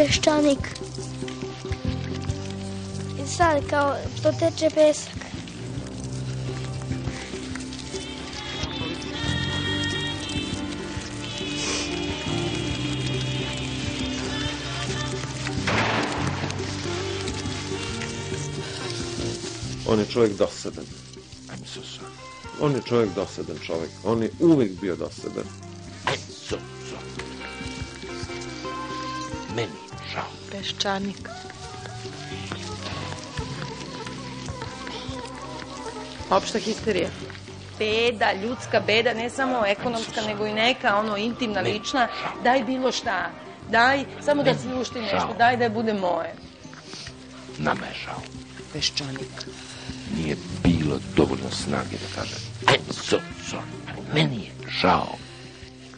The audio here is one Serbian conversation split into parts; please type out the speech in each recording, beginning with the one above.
peščanik. I sad kao proteče pesak. On je čovjek dosadan. I'm so sorry. On je čovjek dosadan čovjek. On je uvijek bio dosadan. Peščanik. Opšta histerija. Beda, ljudska beda, ne samo ekonomska, nego i neka, ono, intimna, lična. Daj bilo šta. Daj, samo da slušti nešto. Daj da je bude moje. Nama je žao. Peščanik. Nije bilo dovoljno snage da kaže I'm so sorry. Meni je žao.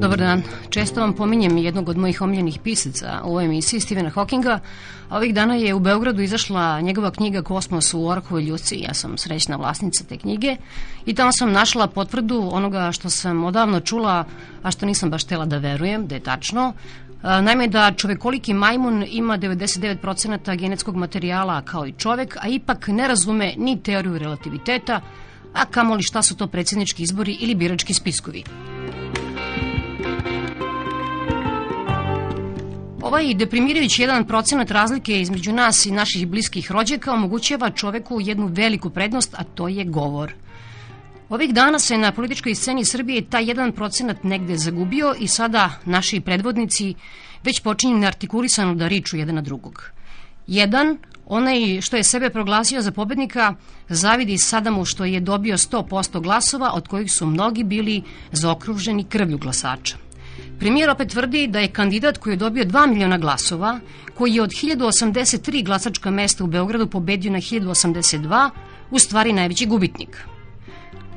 Dobar dan. Često vam pominjem jednog od mojih omiljenih pisaca u ovoj emisiji, Stephena Hawkinga. Ovih dana je u Beogradu izašla njegova knjiga Kosmos u Orkovoj ljuci. Ja sam srećna vlasnica te knjige i tamo sam našla potvrdu onoga što sam odavno čula, a što nisam baš htela da verujem, da je tačno. Naime da čovekoliki majmun ima 99% genetskog materijala kao i čovek, a ipak ne razume ni teoriju relativiteta, a kamoli šta su to predsjednički izbori ili birački spiskovi. Ovaj deprimirajući jedan procenat razlike između nas i naših bliskih rođaka omogućava čoveku jednu veliku prednost, a to je govor. Ovih dana se na političkoj sceni Srbije taj jedan procenat negde zagubio i sada naši predvodnici već počinju neartikulisano da riču jedan na drugog. Jedan, onaj što je sebe proglasio za pobednika, zavidi Sadamu što je dobio 100% glasova, od kojih su mnogi bili zaokruženi krvlju glasača. Premijer opet tvrdi da je kandidat koji je dobio 2 miliona glasova, koji je od 1083 glasačka mesta u Beogradu pobedio na 1082, u stvari najveći gubitnik.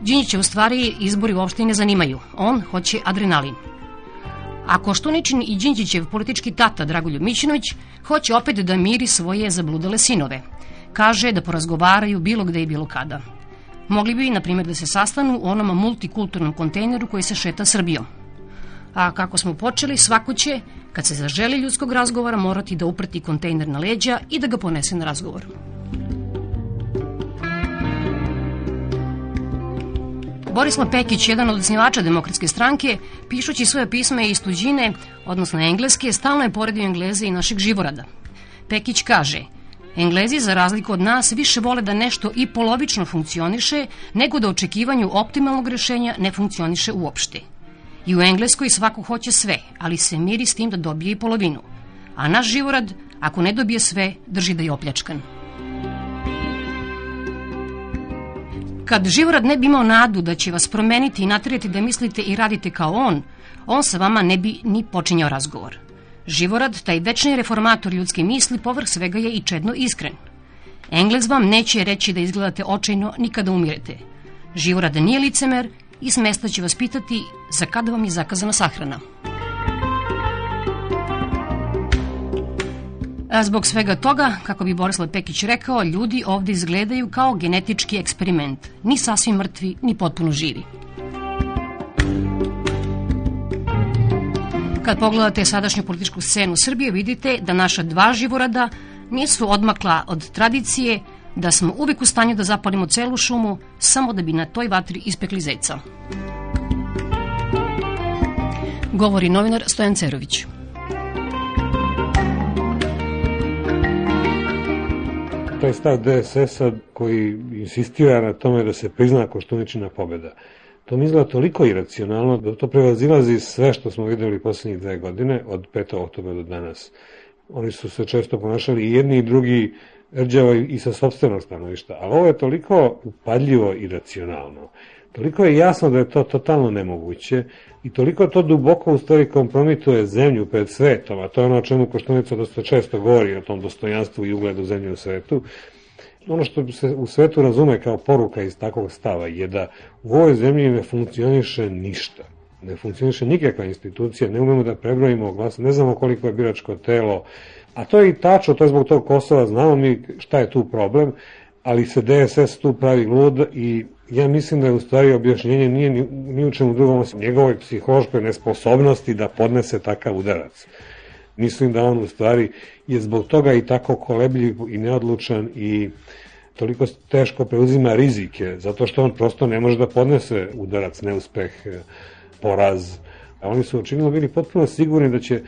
Đinjića u stvari izbori uopšte ne zanimaju. On hoće adrenalin. A Koštuničin i Đinđićev politički tata Dragoljub Mićinović hoće opet da miri svoje zabludale sinove. Kaže da porazgovaraju bilo gde i bilo kada. Mogli bi, na primjer, da se sastanu u onom multikulturnom kontejneru koji se šeta Srbijom. A kako smo počeli, svako će, kad se zaželi ljudskog razgovora, morati da uprati kontejner na leđa i da ga ponese na razgovor. Borislav Pekić, jedan od osnivača demokratske stranke, pišući svoje pisme iz tuđine, odnosno engleske, stalno je poredio Engleze i našeg živorada. Pekić kaže, Englezi, za razliku od nas, više vole da nešto i polovično funkcioniše, nego da očekivanju optimalnog rešenja ne funkcioniše uopšte. I u Engleskoj svako hoće sve, ali se miri s tim da dobije i polovinu. A naš živorad, ako ne dobije sve, drži da je opljačkan. Kad živorad ne bi imao nadu da će vas promeniti i natreti da mislite i radite kao on, on sa vama ne bi ni počinjao razgovor. Živorad, taj večni reformator ljudske misli, povrh svega je i čedno iskren. Englez vam neće reći da izgledate očajno ni kada umirete. Živorad nije licemer i s mesta će vas pitati za kada vam je zakazana sahrana. A Zbog svega toga, kako bi Borislav Pekić rekao, ljudi ovde izgledaju kao genetički eksperiment. Ni sasvim mrtvi, ni potpuno živi. Kad pogledate sadašnju političku scenu Srbije, vidite da naša dva živorada nisu odmakla od tradicije, da smo uvek u stanju da zapalimo celu šumu, samo da bi na toj vatri ispekli zeca. Govori novinar Stojan Cerović. taj stav DSS-a koji insistira na tome da se prizna Koštuničina pobeda. To mi izgleda toliko iracionalno da to prevazilazi sve što smo videli poslednjih dve godine, od 5. oktobra do danas. Oni su se često ponašali i jedni i drugi rđavo i sa sobstvenog stanovišta, ali ovo je toliko upadljivo i racionalno Toliko je jasno da je to totalno nemoguće i toliko to duboko u stvari kompromituje zemlju pred svetom, a to je ono o čemu Koštunica dosta često govori o tom dostojanstvu i ugledu zemlje u svetu, ono što se u svetu razume kao poruka iz takvog stava je da u ovoj zemlji ne funkcioniše ništa. Ne funkcioniše nikakva institucija, ne umemo da prebrojimo glas, ne znamo koliko je biračko telo, a to je i tačno, to je zbog tog Kosova, znamo mi šta je tu problem, ali se DSS tu pravi lud i ja mislim da je u stvari objašnjenje nije ni, ni u čemu drugom osim njegovoj psihološkoj nesposobnosti da podnese takav udarac. Mislim da on u stvari je zbog toga i tako kolebljiv i neodlučan i toliko teško preuzima rizike, zato što on prosto ne može da podnese udarac, neuspeh, poraz. A oni su očinilo bili potpuno sigurni da će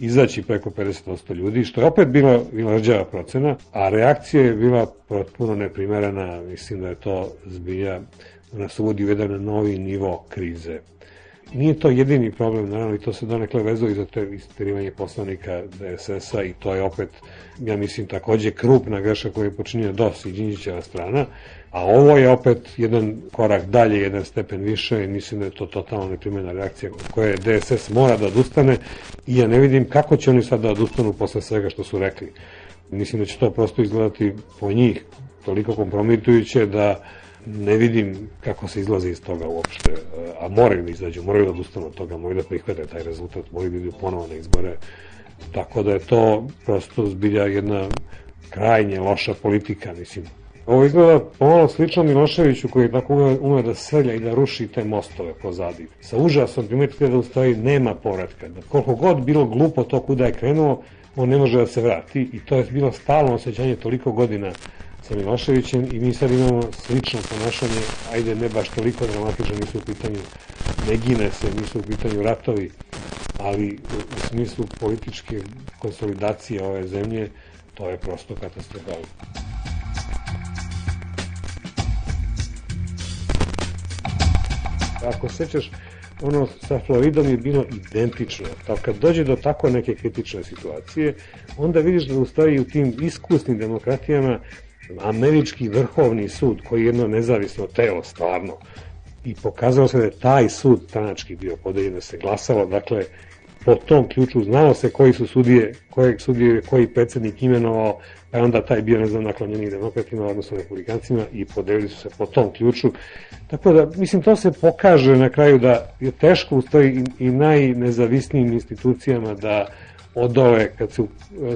izaći preko 50% ljudi, što je opet bila, rđava procena, a reakcija je bila potpuno neprimerena, mislim da je to zbija, da nas uvodi u jedan novi nivo krize. Nije to jedini problem, naravno, i to se donekle vezuje i za te isterivanje poslanika DSS-a i to je opet, ja mislim, takođe krupna greša koju je počinio DOS i Đinđićeva strana, a ovo je opet jedan korak dalje, jedan stepen više i mislim da je to totalno neprimjena reakcija koje DSS mora da odustane i ja ne vidim kako će oni sad da odustanu posle svega što su rekli. Mislim da će to prosto izgledati po njih toliko kompromitujuće da ne vidim kako se izlazi iz toga uopšte, a moraju da izađu, moraju da odustanu od toga, moraju da prihvate taj rezultat, moraju da idu ponovo na izbore, tako da je to prosto zbilja jedna krajnje loša politika, mislim. Ovo izgleda pomalo slično Miloševiću koji tako ume, ume da srlja i da ruši te mostove pozadi. Sa užasom primetite da u stvari nema povratka, da koliko god bilo glupo to kuda je krenuo, on ne može da se vrati i to je bilo stalno osjećanje toliko godina sa Miloševićem i mi sad imamo slično ponašanje, ajde ne baš toliko dramatično, nisu u pitanju ne gine se, nisu u pitanju ratovi, ali u, smislu političke konsolidacije ove zemlje, to je prosto katastrofalno. Ako sećaš, ono sa Floridom je bilo identično. Kao kad dođe do tako neke kritične situacije, onda vidiš da u stvari u tim iskusnim demokratijama američki vrhovni sud, koji je jedno nezavisno telo stvarno, i pokazalo se da je taj sud stranački bio podeljen, da se glasalo, dakle, po tom ključu znalo se koji su sudije, kojeg sudije, koji predsednik imenovao, pa je onda taj bio, ne znam, naklonjeni demokratima, odnosno republikancima i podelili su se po tom ključu. Tako da, mislim, to se pokaže na kraju da je teško u stvari i, i najnezavisnijim institucijama da odole kad se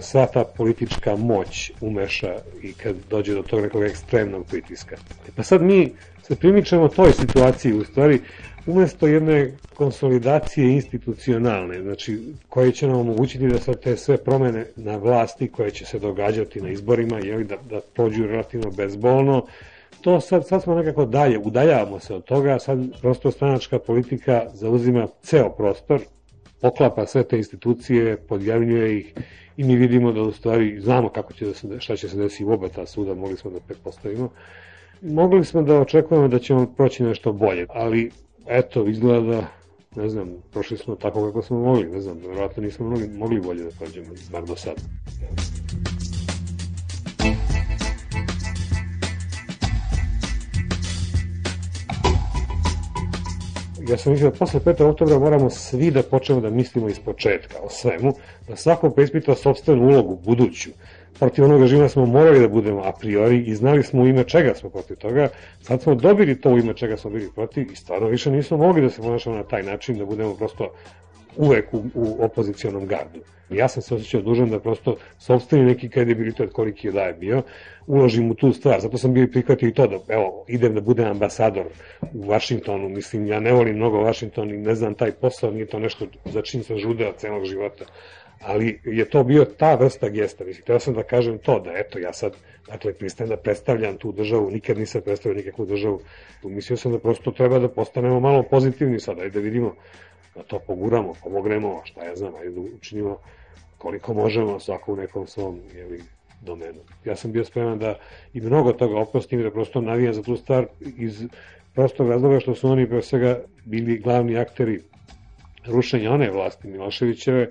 sva ta politička moć umeša i kad dođe do tog nekog ekstremnog pritiska. E pa sad mi se primičamo toj situaciji u stvari umesto jedne konsolidacije institucionalne, znači koje će nam omogućiti da sad te sve promene na vlasti koje će se događati na izborima, jeli, da, da prođu relativno bezbolno, to sad, sad smo nekako dalje, udaljavamo se od toga, sad prosto stranačka politika zauzima ceo prostor, poklapa sve te institucije, podjavljuje ih i mi vidimo da u stvari znamo kako će da se, šta će se desiti u oba ta suda, mogli smo da pretpostavimo. Mogli smo da očekujemo da ćemo proći nešto bolje, ali eto, izgleda da, ne znam, prošli smo tako kako smo mogli, ne znam, verovatno nismo mogli, mogli bolje da prođemo, bar do sada. ja sam mislio da posle 5. oktobra moramo svi da počnemo da mislimo iz početka o svemu, da svako preispita sobstvenu ulogu, buduću. Protiv onog režima smo morali da budemo a priori i znali smo u ime čega smo protiv toga. Sad smo dobili to u ime čega smo bili protiv i stvarno više nismo mogli da se ponašamo na taj način, da budemo prosto uvek u, u opozicijonom gardu. Ja sam se osjećao dužan da prosto sobstveni neki kredibilitet koliki je da je bio, uložim u tu stvar. Zato sam bio prihvatio i to da, evo, idem da budem ambasador u Vašingtonu. Mislim, ja ne volim mnogo Vašington i ne znam taj posao, nije to nešto za čim sam žudeo celog života. Ali je to bio ta vrsta gesta. Mislim, teo sam da kažem to, da eto, ja sad, dakle, pristajem da predstavljam tu državu, nikad nisam predstavio nikakvu državu. Mislio sam da prosto treba da postanemo malo pozitivni sad, ajde da vidimo da to poguramo, pomognemo, šta ja znam, ajde da učinimo koliko možemo svako u nekom svom jeli, domenu. Ja sam bio spreman da i mnogo toga oprostim da prosto navijam za tu stvar iz prostog razloga što su oni pre svega bili glavni akteri rušenja one vlasti Miloševićeve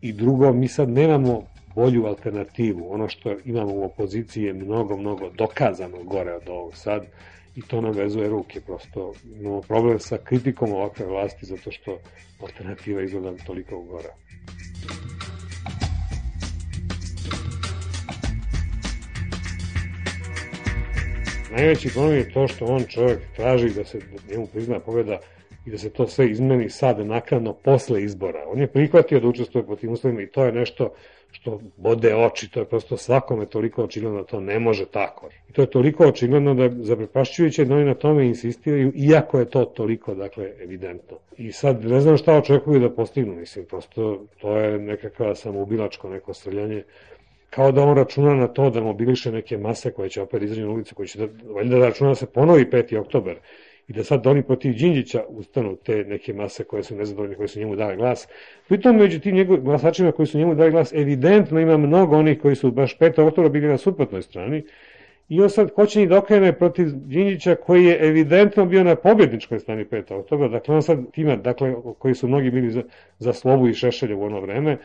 i drugo, mi sad nemamo bolju alternativu. Ono što imamo u opoziciji je mnogo, mnogo dokazano gore od ovog sad i to nam vezuje ruke. Prosto imamo problem sa kritikom ovakve vlasti zato što alternativa izgleda toliko gora. Najveći problem je to što on čovjek traži da se da njemu prizna pobjeda i da se to sve izmeni sad nakladno posle izbora. On je prihvatio da učestvuje po tim uslovima i to je nešto što bode oči, to je prosto svakome toliko očigledno da to ne može tako. I to je toliko očigledno da je zaprepašćujuće da oni na tome insistiraju, iako je to toliko, dakle, evidentno. I sad ne znam šta očekuju da postignu, mislim, prosto to je nekakva samoubilačko neko srljanje kao da on računa na to da mobiliše neke mase koje će opet izaći na ulicu, koji će da, valjda da računa da se ponovi 5. oktober i da sad oni protiv Đinđića ustanu te neke mase koje su nezadovoljne, koje su njemu dali glas. Pritom među tim njegov, glasačima koji su njemu dali glas, evidentno ima mnogo onih koji su baš 5. oktobra bili na suprotnoj strani, I on sad hoće njih dokrene protiv Đinđića koji je evidentno bio na pobjedničkoj strani 5. oktobra, dakle on sad tima, dakle, koji su mnogi bili za, za slobu i šešelje u ono vreme,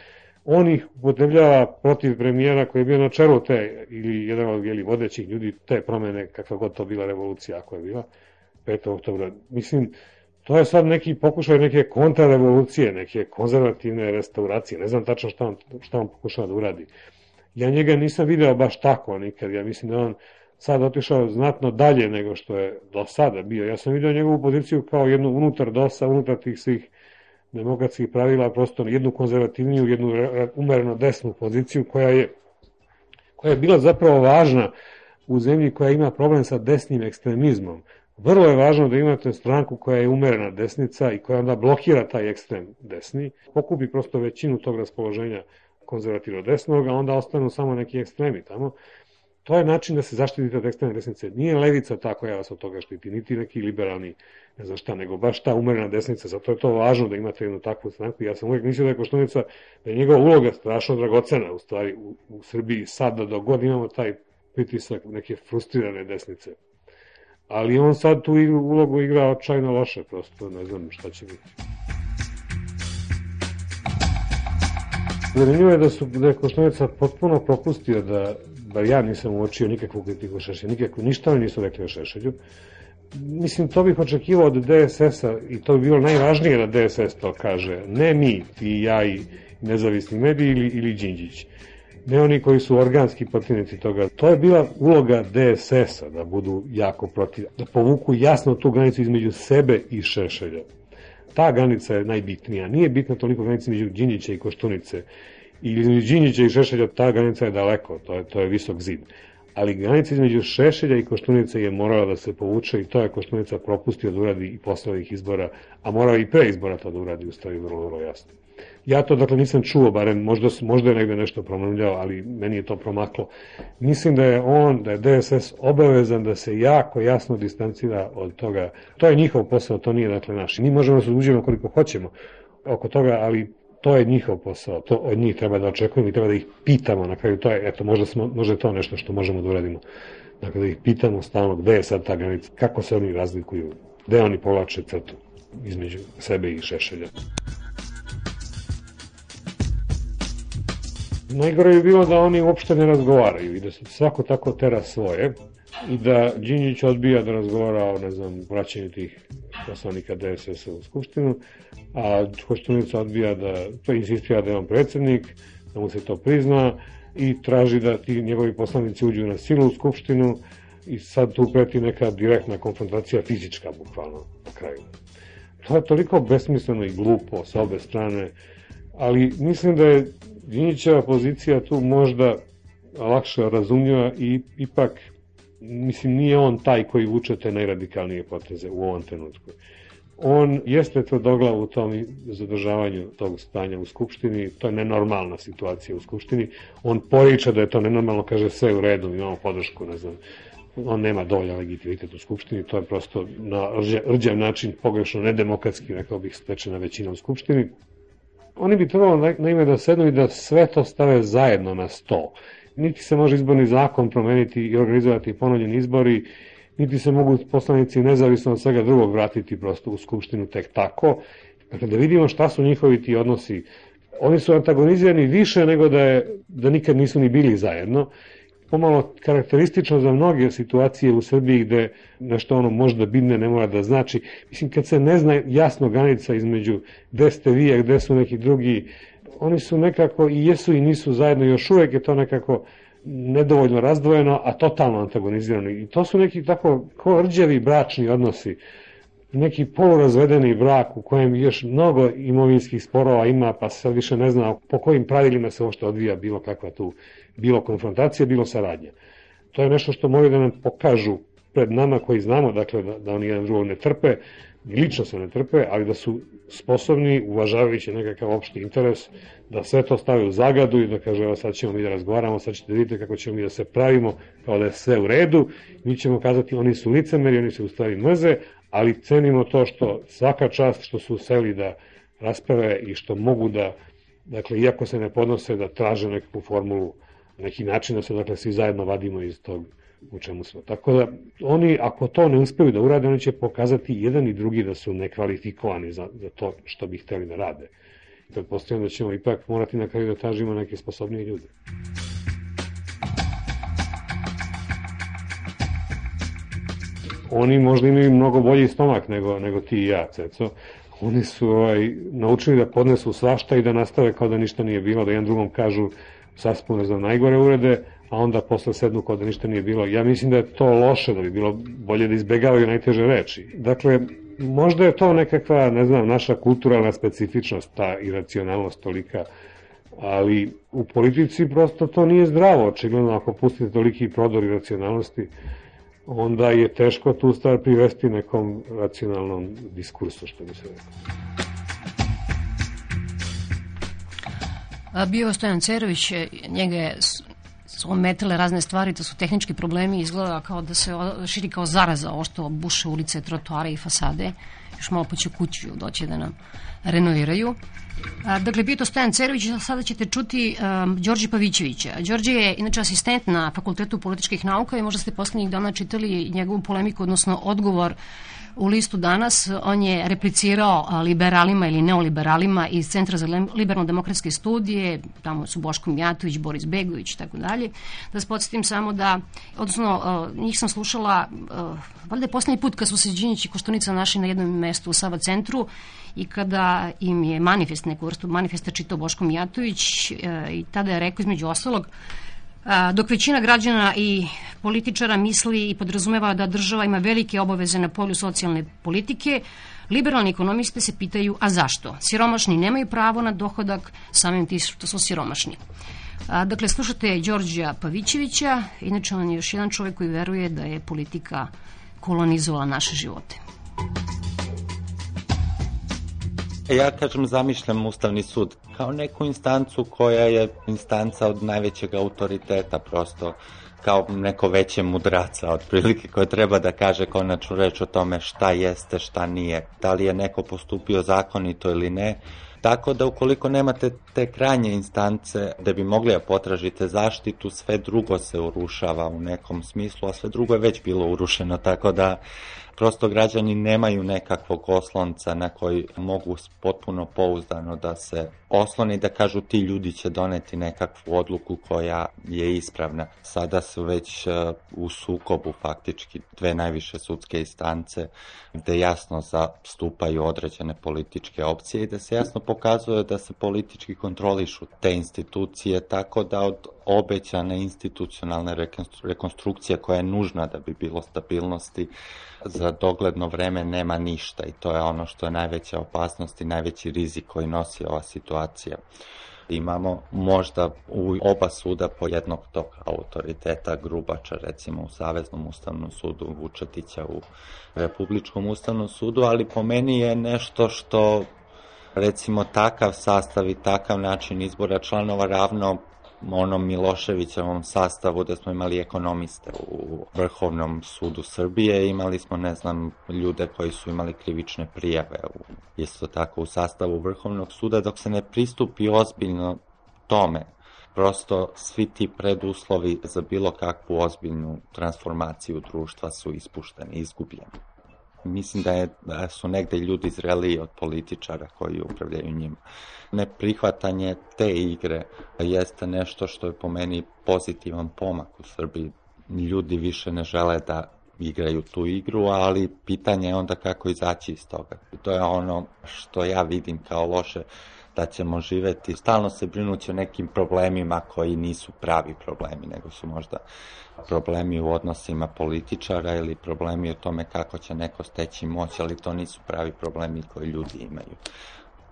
on ih upotrebljava protiv premijera koji je bio na čelu te, ili jedan od jeli, vodećih ljudi te promene, kakva god to bila revolucija, ako je bila, 5. oktobra. Mislim, to je sad neki pokušaj neke kontrarevolucije, neke konzervativne restauracije. Ne znam tačno šta on, šta on pokušava da uradi. Ja njega nisam video baš tako nikad. Ja mislim da on sad otišao znatno dalje nego što je do sada bio. Ja sam video njegovu poziciju kao jednu unutar DOS-a, unutar tih svih demokratskih pravila, prosto jednu konzervativniju, jednu umereno desnu poziciju koja je, koja je bila zapravo važna u zemlji koja ima problem sa desnim ekstremizmom. Vrlo je važno da imate stranku koja je umerena desnica i koja onda blokira taj ekstrem desni, pokupi prosto većinu tog raspoloženja konzervativno desnog, a onda ostanu samo neki ekstremi tamo. To je način da se zaštitite od ekstremne desnice. Nije levica ta koja vas od toga štiti, niti neki liberalni, ne znam šta, nego baš ta umerena desnica. Zato je to važno da imate jednu takvu stranku. Ja sam uvijek mislio da je Koštunica, da je njegova uloga strašno dragocena u stvari u, u Srbiji sad da dogod imamo taj pritisak neke frustrirane desnice. Ali on sad tu ulogu igra očajno loše, prosto ne znam šta će biti. Zanimljivo je da, su, da je Koštunica potpuno propustio da bar ja nisam uočio nikakvu kritiku Šešelja, nikakvu, ništa oni nisu rekli o Šešelju. Mislim, to bih očekivao od DSS-a i to bi bilo najvažnije da DSS to kaže. Ne mi, ti ja i nezavisni mediji ili, ili Đinđić. Ne oni koji su organski protivnici toga. To je bila uloga DSS-a da budu jako protiv, da povuku jasno tu granicu između sebe i Šešelja. Ta granica je najbitnija. Nije bitna toliko granica između Đinđića i Koštunice i između Đinjića i Šešelja ta granica je daleko, to je, to je visok zid. Ali granica između Šešelja i Koštunice je morala da se povuče i to je Koštunica propustio da uradi i posle ovih izbora, a morao i pre izbora to da uradi, u stvari vrlo, vrlo jasno. Ja to dakle nisam čuo, barem možda, možda je negde nešto promenljao, ali meni je to promaklo. Mislim da je on, da je DSS obavezan da se jako jasno distancira od toga. To je njihov posao, to nije dakle naš. Mi možemo da se uđemo koliko hoćemo oko toga, ali to je njihov posao, to od njih treba da očekujemo i treba da ih pitamo na kraju, to je, eto, možda, smo, možda je to nešto što možemo da uradimo. Dakle, da ih pitamo stalno gde je sad ta granica, kako se oni razlikuju, gde oni povlače crtu između sebe i Šešelja. Najgore je bilo da oni uopšte ne razgovaraju i da se svako tako tera svoje i da Đinjić odbija da razgovara o, ne znam, vraćanju tih poslanika DSS-a u Skupštinu, a Koštunica odbija da, to insistira da je on predsednik, da mu se to prizna i traži da ti njegovi poslanici uđu na silu u Skupštinu i sad tu preti neka direktna konfrontacija fizička, bukvalno, na kraju. To je toliko besmisleno i glupo sa obe strane, ali mislim da je Đinjićeva pozicija tu možda lakše razumljiva i ipak mislim, nije on taj koji vuče te najradikalnije poteze u ovom trenutku. On jeste tvrdoglav u tom zadržavanju tog stanja u Skupštini, to je nenormalna situacija u Skupštini. On poriča da je to nenormalno, kaže sve u redu, imamo podršku, ne znam, on nema dovoljan legitimitet u Skupštini, to je prosto na rđav način pogrešno nedemokratski, rekao bih, stečena većina u Skupštini. Oni bi trebalo naime da sednu i da sve to stave zajedno na sto niti se može izborni zakon promeniti i organizovati ponovljeni izbori, niti se mogu poslanici nezavisno od svega drugog vratiti prosto u Skupštinu tek tako. Dakle, da vidimo šta su njihovi ti odnosi. Oni su antagonizirani više nego da, je, da nikad nisu ni bili zajedno. Pomalo karakteristično za mnoge situacije u Srbiji gde nešto ono možda bidne ne mora da znači. Mislim, kad se ne zna jasno granica između gde ste vi, a gde su neki drugi, oni su nekako i jesu i nisu zajedno, još uvek je to nekako nedovoljno razdvojeno, a totalno antagonizirano. I to su neki tako ko rđavi bračni odnosi neki polurazvedeni brak u kojem još mnogo imovinskih sporova ima, pa se sad više ne zna po kojim pravilima se uopšte odvija bilo kakva tu, bilo konfrontacija, bilo saradnja. To je nešto što moraju da nam pokažu pred nama koji znamo, dakle, da, da oni jedan drugog ne trpe, ni lično se ne trpe, ali da su sposobni, uvažavajući nekakav opšti interes, da sve to stave u zagadu i da kaže, evo sad ćemo mi da razgovaramo, sad ćete da vidite kako ćemo mi da se pravimo, kao da je sve u redu, mi ćemo kazati oni su licemeri, oni se u stvari mrze, ali cenimo to što svaka čast što su seli da rasprave i što mogu da, dakle, iako se ne podnose, da traže nekakvu formulu, neki način da se, dakle, svi zajedno vadimo iz tog u čemu smo. Tako da, oni, ako to ne uspeju da urade, oni će pokazati jedan i drugi da su nekvalifikovani za, za to što bi hteli da rade. Pretpostavljam da ćemo ipak morati na kraju da tražimo neke sposobnije ljude. Oni možda imaju mnogo bolji stomak nego, nego ti i ja, Ceco. Oni su ovaj, naučili da podnesu svašta i da nastave kao da ništa nije bilo, da jedan drugom kažu saspu, ne znam, najgore urede, a onda posle sednu kao da ništa nije bilo. Ja mislim da je to loše, da bi bilo bolje da izbegavaju najteže reči. Dakle, možda je to nekakva, ne znam, naša kulturalna specifičnost, ta iracionalnost tolika, ali u politici prosto to nije zdravo, očigledno ako pustite toliki prodor iracionalnosti, onda je teško tu stvar privesti nekom racionalnom diskursu, što bi se rekao. Bio Stojan Cerović, njega je su ometile razne stvari, to su tehnički problemi, izgleda kao da se širi kao zaraza, ovo što buše ulice, trotoare i fasade. Još malo pa će kuću doći da nam renoviraju. Dakle, bio to Stojan Cerović, sada ćete čuti um, Đorđe Pavićevića. Đorđe je inače asistent na Fakultetu političkih nauka i možda ste poslednjih dana čitali njegovu polemiku, odnosno odgovor u listu danas. On je replicirao liberalima ili neoliberalima iz Centra za liberalno-demokratske studije, tamo su Boško Mijatović, Boris Begović i tako dalje. Da se podsjetim samo da, odnosno, njih sam slušala, valjda je poslednji put kad su se Đinjić i Koštunica našli na jednom mestu u Sava centru i kada im je manifest, neku vrstu manifesta čitao Boško Mijatović e, i tada je rekao između ostalog dok većina građana i političara misli i podrazumeva da država ima velike obaveze na polju socijalne politike, liberalni ekonomiste se pitaju a zašto? Siromašni nemaju pravo na dohodak, samim ti što su siromašni. A, dakle, slušate Đorđa Pavićevića, inače on je još jedan čovjek koji veruje da je politika kolonizovala naše živote. Ja kažem zamišljam Ustavni sud kao neku instancu koja je instanca od najvećeg autoriteta prosto kao neko veće mudraca otprilike koje treba da kaže konačnu reč o tome šta jeste, šta nije, da li je neko postupio zakonito ili ne. Tako da ukoliko nemate te krajnje instance da bi mogli da potražite zaštitu, sve drugo se urušava u nekom smislu, a sve drugo je već bilo urušeno, tako da prosto građani nemaju nekakvog oslonca na koji mogu potpuno pouzdano da se osloni da kažu ti ljudi će doneti nekakvu odluku koja je ispravna. Sada su već e, u sukobu faktički dve najviše sudske instance gde jasno zastupaju određene političke opcije i da se jasno pokazuje da se politički kontrolišu te institucije tako da od obećane institucionalne rekonstrukcije koja je nužna da bi bilo stabilnosti za dogledno vreme nema ništa i to je ono što je najveća opasnost i najveći rizik koji nosi ova situacija. Imamo možda u oba suda po jednog tog autoriteta, Grubača recimo u Saveznom ustavnom sudu, Vučetića u Republičkom ustavnom sudu, ali po meni je nešto što recimo takav sastav i takav način izbora članova ravno onom Miloševićevom sastavu da smo imali ekonomiste u Vrhovnom sudu Srbije, imali smo, ne znam, ljude koji su imali krivične prijave u, isto tako u sastavu Vrhovnog suda, dok se ne pristupi ozbiljno tome, prosto svi ti preduslovi za bilo kakvu ozbiljnu transformaciju društva su ispušteni, izgubljeni. Mislim da, je, da su negde ljudi zreliji od političara koji upravljaju njima. Neprihvatanje te igre jeste nešto što je po meni pozitivan pomak u Srbiji. Ljudi više ne žele da igraju tu igru, ali pitanje je onda kako izaći iz toga. To je ono što ja vidim kao loše da ćemo živeti, stalno se brinući o nekim problemima koji nisu pravi problemi, nego su možda problemi u odnosima političara ili problemi o tome kako će neko steći moć, ali to nisu pravi problemi koji ljudi imaju.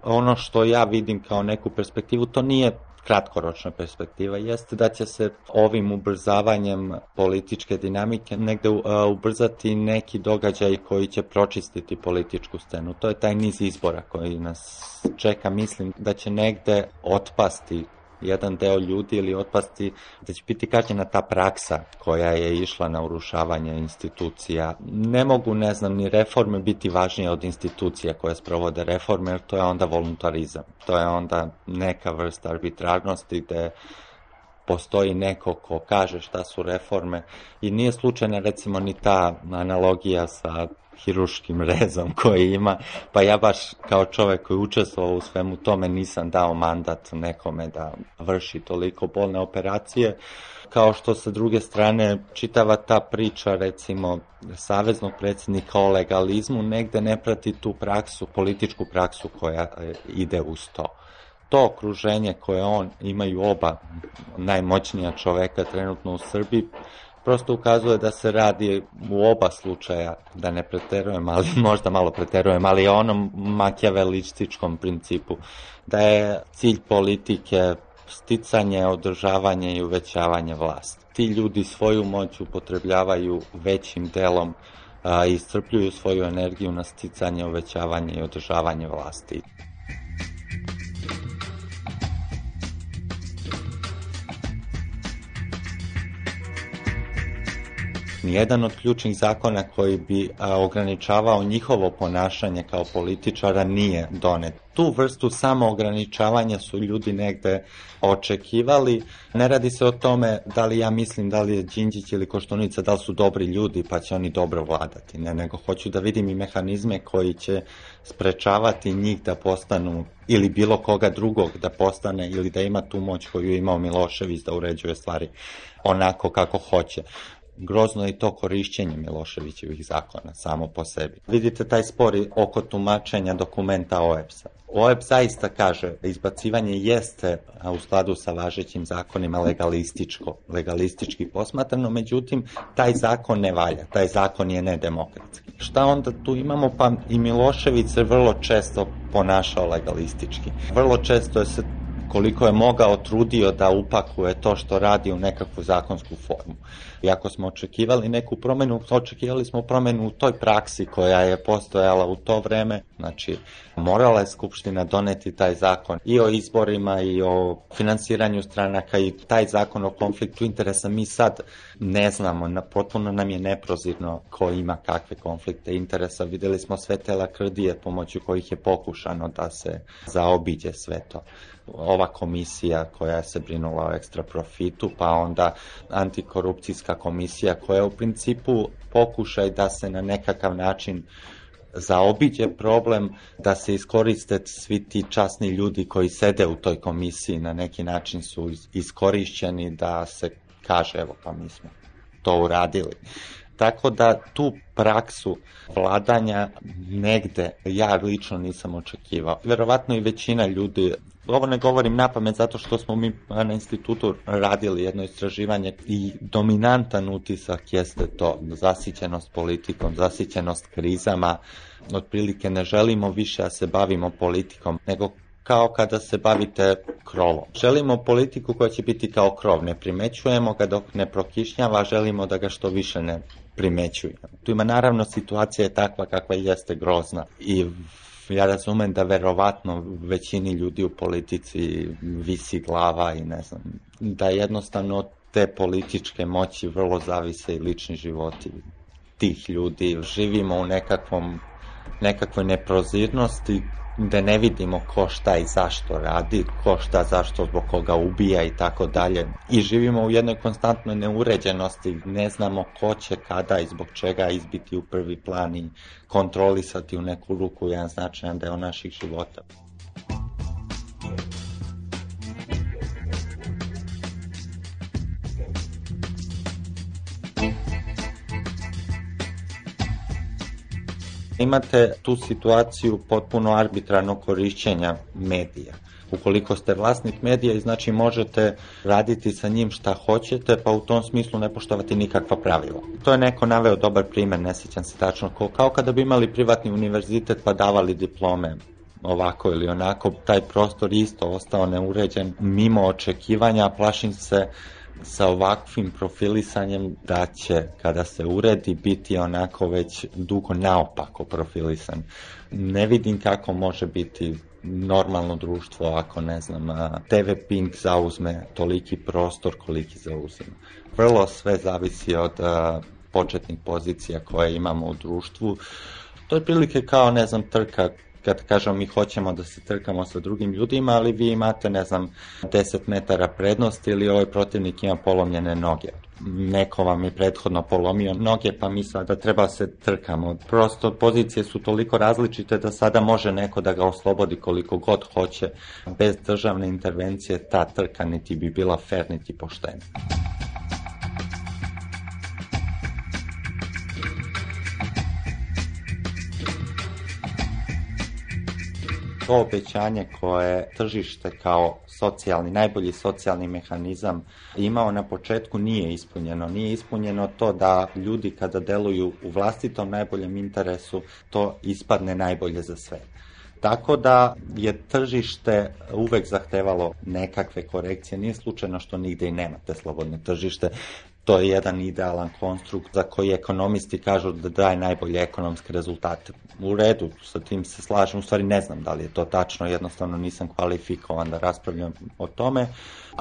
Ono što ja vidim kao neku perspektivu, to nije kratkoročna perspektiva jeste da će se ovim ubrzavanjem političke dinamike negde ubrzati neki događaj koji će pročistiti političku scenu. To je taj niz izbora koji nas čeka. Mislim da će negde otpasti jedan deo ljudi ili otpasti da će biti kažnjena ta praksa koja je išla na urušavanje institucija. Ne mogu, ne znam, ni reforme biti važnije od institucija koje sprovode reforme, jer to je onda voluntarizam. To je onda neka vrsta arbitrarnosti gde postoji neko ko kaže šta su reforme i nije slučajna recimo ni ta analogija sa hiruškim rezom koji ima, pa ja baš kao čovek koji učestvovao u svemu tome nisam dao mandat nekome da vrši toliko bolne operacije, kao što sa druge strane čitava ta priča recimo saveznog predsjednika o legalizmu negde ne prati tu praksu, političku praksu koja e, ide uz to to okruženje koje on imaju oba najmoćnija čoveka trenutno u Srbiji prosto ukazuje da se radi u oba slučaja, da ne preterujem, ali možda malo preterujem, ali onom makjavelističkom principu, da je cilj politike sticanje, održavanje i uvećavanje vlasti. Ti ljudi svoju moć upotrebljavaju većim delom i iscrpljuju svoju energiju na sticanje, uvećavanje i održavanje vlasti. Nijedan od ključnih zakona koji bi ograničavao njihovo ponašanje kao političara nije donet. Tu vrstu samoograničavanja su ljudi negde očekivali. Ne radi se o tome da li ja mislim da li je Đinđić ili Koštunica da li su dobri ljudi pa će oni dobro vladati. Ne, nego hoću da vidim i mehanizme koji će sprečavati njih da postanu ili bilo koga drugog da postane ili da ima tu moć koju je imao Milošević da uređuje stvari onako kako hoće grozno i to korišćenje Miloševićevih zakona samo po sebi. Vidite taj spori oko tumačenja dokumenta OEPS-a. OEP zaista kaže da izbacivanje jeste u skladu sa važećim zakonima legalističko, legalistički posmatrano, međutim, taj zakon ne valja, taj zakon je nedemokratski. Šta onda tu imamo? Pa i Milošević se vrlo često ponašao legalistički. Vrlo često je se koliko je mogao trudio da upakuje to što radi u nekakvu zakonsku formu. Iako smo očekivali neku promenu, očekivali smo promenu u toj praksi koja je postojala u to vreme. Znači, morala je Skupština doneti taj zakon i o izborima i o finansiranju stranaka i taj zakon o konfliktu interesa. Mi sad ne znamo, na, potpuno nam je neprozirno ko ima kakve konflikte interesa. Videli smo sve te lakrdije pomoću kojih je pokušano da se zaobiđe sve to ova komisija koja se brinula o ekstra profitu, pa onda antikorupcijska komisija koja je u principu pokušaj da se na nekakav način zaobiđe problem da se iskoriste svi ti časni ljudi koji sede u toj komisiji na neki način su iskorišćeni da se kaže evo pa mi smo to uradili. Tako da tu praksu vladanja negde ja lično nisam očekivao. Verovatno i većina ljudi ovo ne govorim na pamet zato što smo mi na institutu radili jedno istraživanje i dominantan utisak jeste to zasićenost politikom, zasićenost krizama. Otprilike ne želimo više da se bavimo politikom, nego kao kada se bavite krovom. Želimo politiku koja će biti kao krov, ne primećujemo ga dok ne prokišnjava, želimo da ga što više ne primećujemo. Tu ima naravno situacija je takva kakva jeste grozna i ja razumem da verovatno većini ljudi u politici visi glava i ne znam, da jednostavno od te političke moći vrlo zavise i lični životi tih ljudi. Živimo u nekakvom, nekakvoj neprozirnosti da ne vidimo ko šta i zašto radi, ko šta zašto zbog koga ubija i tako dalje. I živimo u jednoj konstantnoj neuređenosti, ne znamo ko će kada i zbog čega izbiti u prvi plan i kontrolisati u neku ruku jedan značajan deo naših života. Imate tu situaciju potpuno arbitrarnog korišćenja medija. Ukoliko ste vlasnik medija, znači možete raditi sa njim šta hoćete, pa u tom smislu ne poštovati nikakva pravila. To je neko naveo dobar primer, ne sjećam se tačno, kao kada bi imali privatni univerzitet pa davali diplome ovako ili onako, taj prostor isto ostao neuređen mimo očekivanja, plašim se sa ovakvim profilisanjem da će kada se uredi biti onako već dugo naopako profilisan. Ne vidim kako može biti normalno društvo ako ne znam TV Pink zauzme toliki prostor koliki zauzima. Vrlo sve zavisi od uh, početnih pozicija koje imamo u društvu. To je prilike kao ne znam trka kad kažemo mi hoćemo da se trkamo sa drugim ljudima, ali vi imate, ne znam, 10 metara prednosti ili ovaj protivnik ima polomljene noge. Neko vam je prethodno polomio noge, pa mi sada treba se trkamo. Prosto pozicije su toliko različite da sada može neko da ga oslobodi koliko god hoće. Bez državne intervencije ta trka niti bi bila fair, niti poštena. To obećanje koje tržište kao socijalni, najbolji socijalni mehanizam imao na početku nije ispunjeno. Nije ispunjeno to da ljudi kada deluju u vlastitom najboljem interesu, to ispadne najbolje za sve. Tako da je tržište uvek zahtevalo nekakve korekcije. Nije slučajno što nigde i nemate slobodne tržište to je jedan idealan konstrukt za koji ekonomisti kažu da daje najbolje ekonomske rezultate. U redu, sa tim se slažem, u stvari ne znam da li je to tačno, jednostavno nisam kvalifikovan da raspravljam o tome,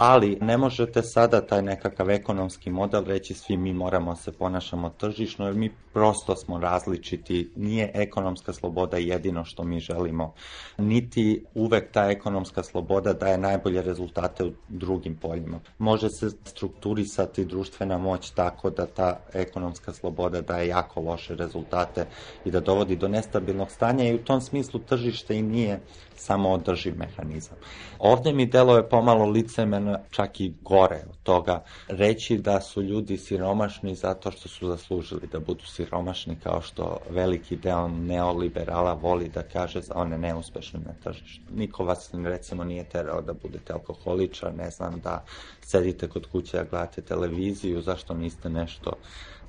ali ne možete sada taj nekakav ekonomski model reći svi mi moramo se ponašamo tržišno, jer mi prosto smo različiti, nije ekonomska sloboda jedino što mi želimo, niti uvek ta ekonomska sloboda daje najbolje rezultate u drugim poljima. Može se strukturisati društvena moć tako da ta ekonomska sloboda daje jako loše rezultate i da dovodi do nestabilnog stanja i u tom smislu tržište i nije samo održiv mehanizam. Ovde mi delo je pomalo licemeno, čak i gore od toga, reći da su ljudi siromašni zato što su zaslužili da budu siromašni, kao što veliki deo neoliberala voli da kaže za one neuspešne na tržištu. Niko vas, recimo, nije terao da budete alkoholičar, ne znam, da sedite kod kuće da gledate televiziju, zašto niste nešto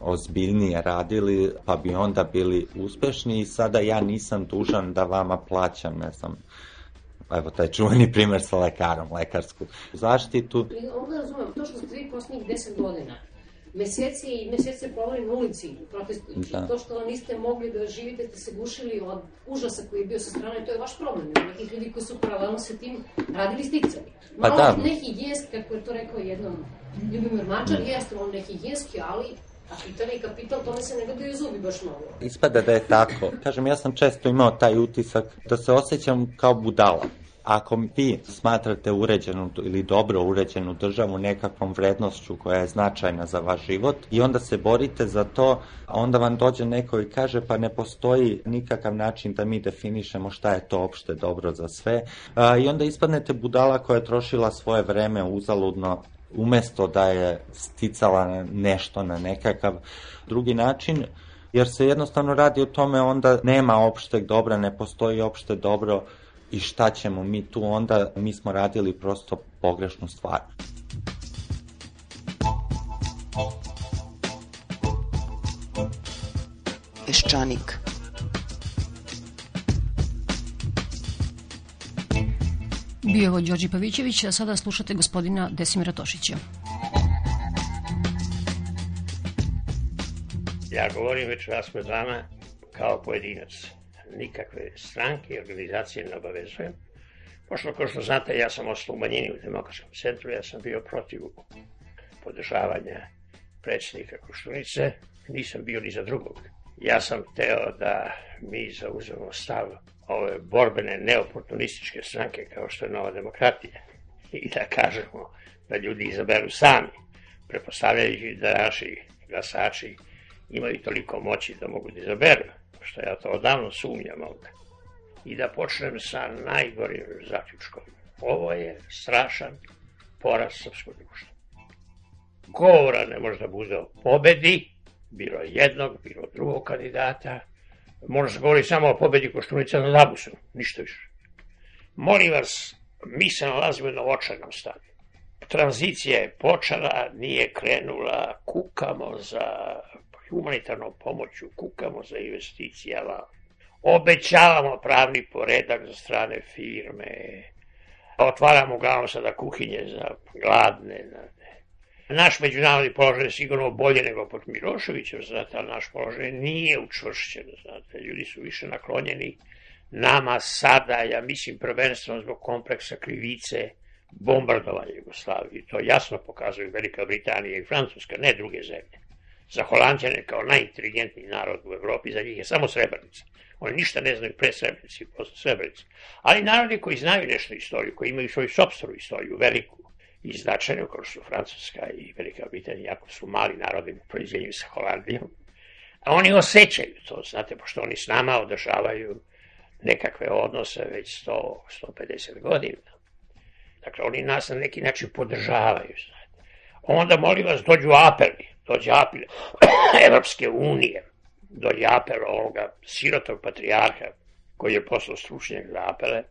ozbiljnije radili, pa bi onda bili uspešni i sada ja nisam dužan da vama plaćam, ne znam, evo taj čuveni primer sa lekarom, lekarsku zaštitu. Onda razumem, to što ste vi posljednjih deset godina meseci i mesece provali na ulici protestujući. Da. To što niste mogli da živite, ste se gušili od užasa koji je bio sa strane, to je vaš problem. Nekih ljudi koji su paralelno sa tim radili sticali. Pa Malo pa da. nehigijenski, kako je to rekao jednom Ljubimir Mačar, mm. jeste on nehigijenski, ali Kapital i kapital, tome se ne gledaju zubi baš mnogo. Ispada da je tako. Kažem, ja sam često imao taj utisak da se osjećam kao budala. Ako vi smatrate uređenu ili dobro uređenu državu nekakvom vrednošću koja je značajna za vaš život i onda se borite za to, onda vam dođe neko i kaže pa ne postoji nikakav način da mi definišemo šta je to opšte dobro za sve. I onda ispadnete budala koja je trošila svoje vreme uzaludno umesto da je sticala nešto na nekakav drugi način, jer se jednostavno radi o tome onda nema opšteg dobra, ne postoji opšte dobro i šta ćemo mi tu onda, mi smo radili prosto pogrešnu stvar. Peščanik Bio je ovo Đorđe Pavićević, a sada slušate gospodina Desimira Tošića. Ja govorim već vas pred vama kao pojedinac. Nikakve stranke i organizacije ne obavezujem. Pošto, kao što znate, ja sam ostao u manjini u demokratskom centru, ja sam bio protiv podržavanja predsjednika Koštunice, nisam bio ni za drugog. Ja sam teo da mi zauzemo stav ove borbene neoportunističke stranke kao što je Nova demokratija i da kažemo da ljudi izaberu sami, prepostavljajući da naši glasači imaju toliko moći da mogu da izaberu, što ja to odavno sumnjam ovde. I da počnem sa najgorim zaključkom. Ovo je strašan poraz srpskog društva. Govora ne može da bude o pobedi, bilo jednog, bilo drugog kandidata, može se govori samo o pobedi Koštunica na Labusu, ništa više. Molim vas, mi se nalazimo na očarnom stanju. Tranzicija je počela, nije krenula, kukamo za humanitarnom pomoću, kukamo za investicijama, obećavamo pravni poredak za strane firme, otvaramo uglavnom sada kuhinje za gladne. Naš međunarodni položaj je sigurno bolje nego pod Miloševićem, znate, ali naš položaj nije učvršćen, znate, ljudi su više naklonjeni nama sada, ja mislim prvenstveno zbog kompleksa krivice, bombardovanja Jugoslavije. To jasno pokazuju Velika Britanija i Francuska, ne druge zemlje. Za Holandjane kao najinteligentniji narod u Evropi, za njih je samo Srebrenica. Oni ništa ne znaju pre Srebrenici i posle Srebrenici. Ali narodi koji znaju nešto istoriju, koji imaju svoju sobstvenu istoriju, veliku i značajnu, kao što su Francuska i Velika Britanija, jako su mali narodi u proizvodnju sa Holandijom, a oni osjećaju to, znate, pošto oni s nama održavaju nekakve odnose već 100, 150 godina. Dakle, oni nas na neki način podržavaju, znate. Onda, molim vas, dođu apeli, dođe apel Evropske unije, dođe apel ovoga sirotog patrijarha, koji je poslao stručnjak za apele,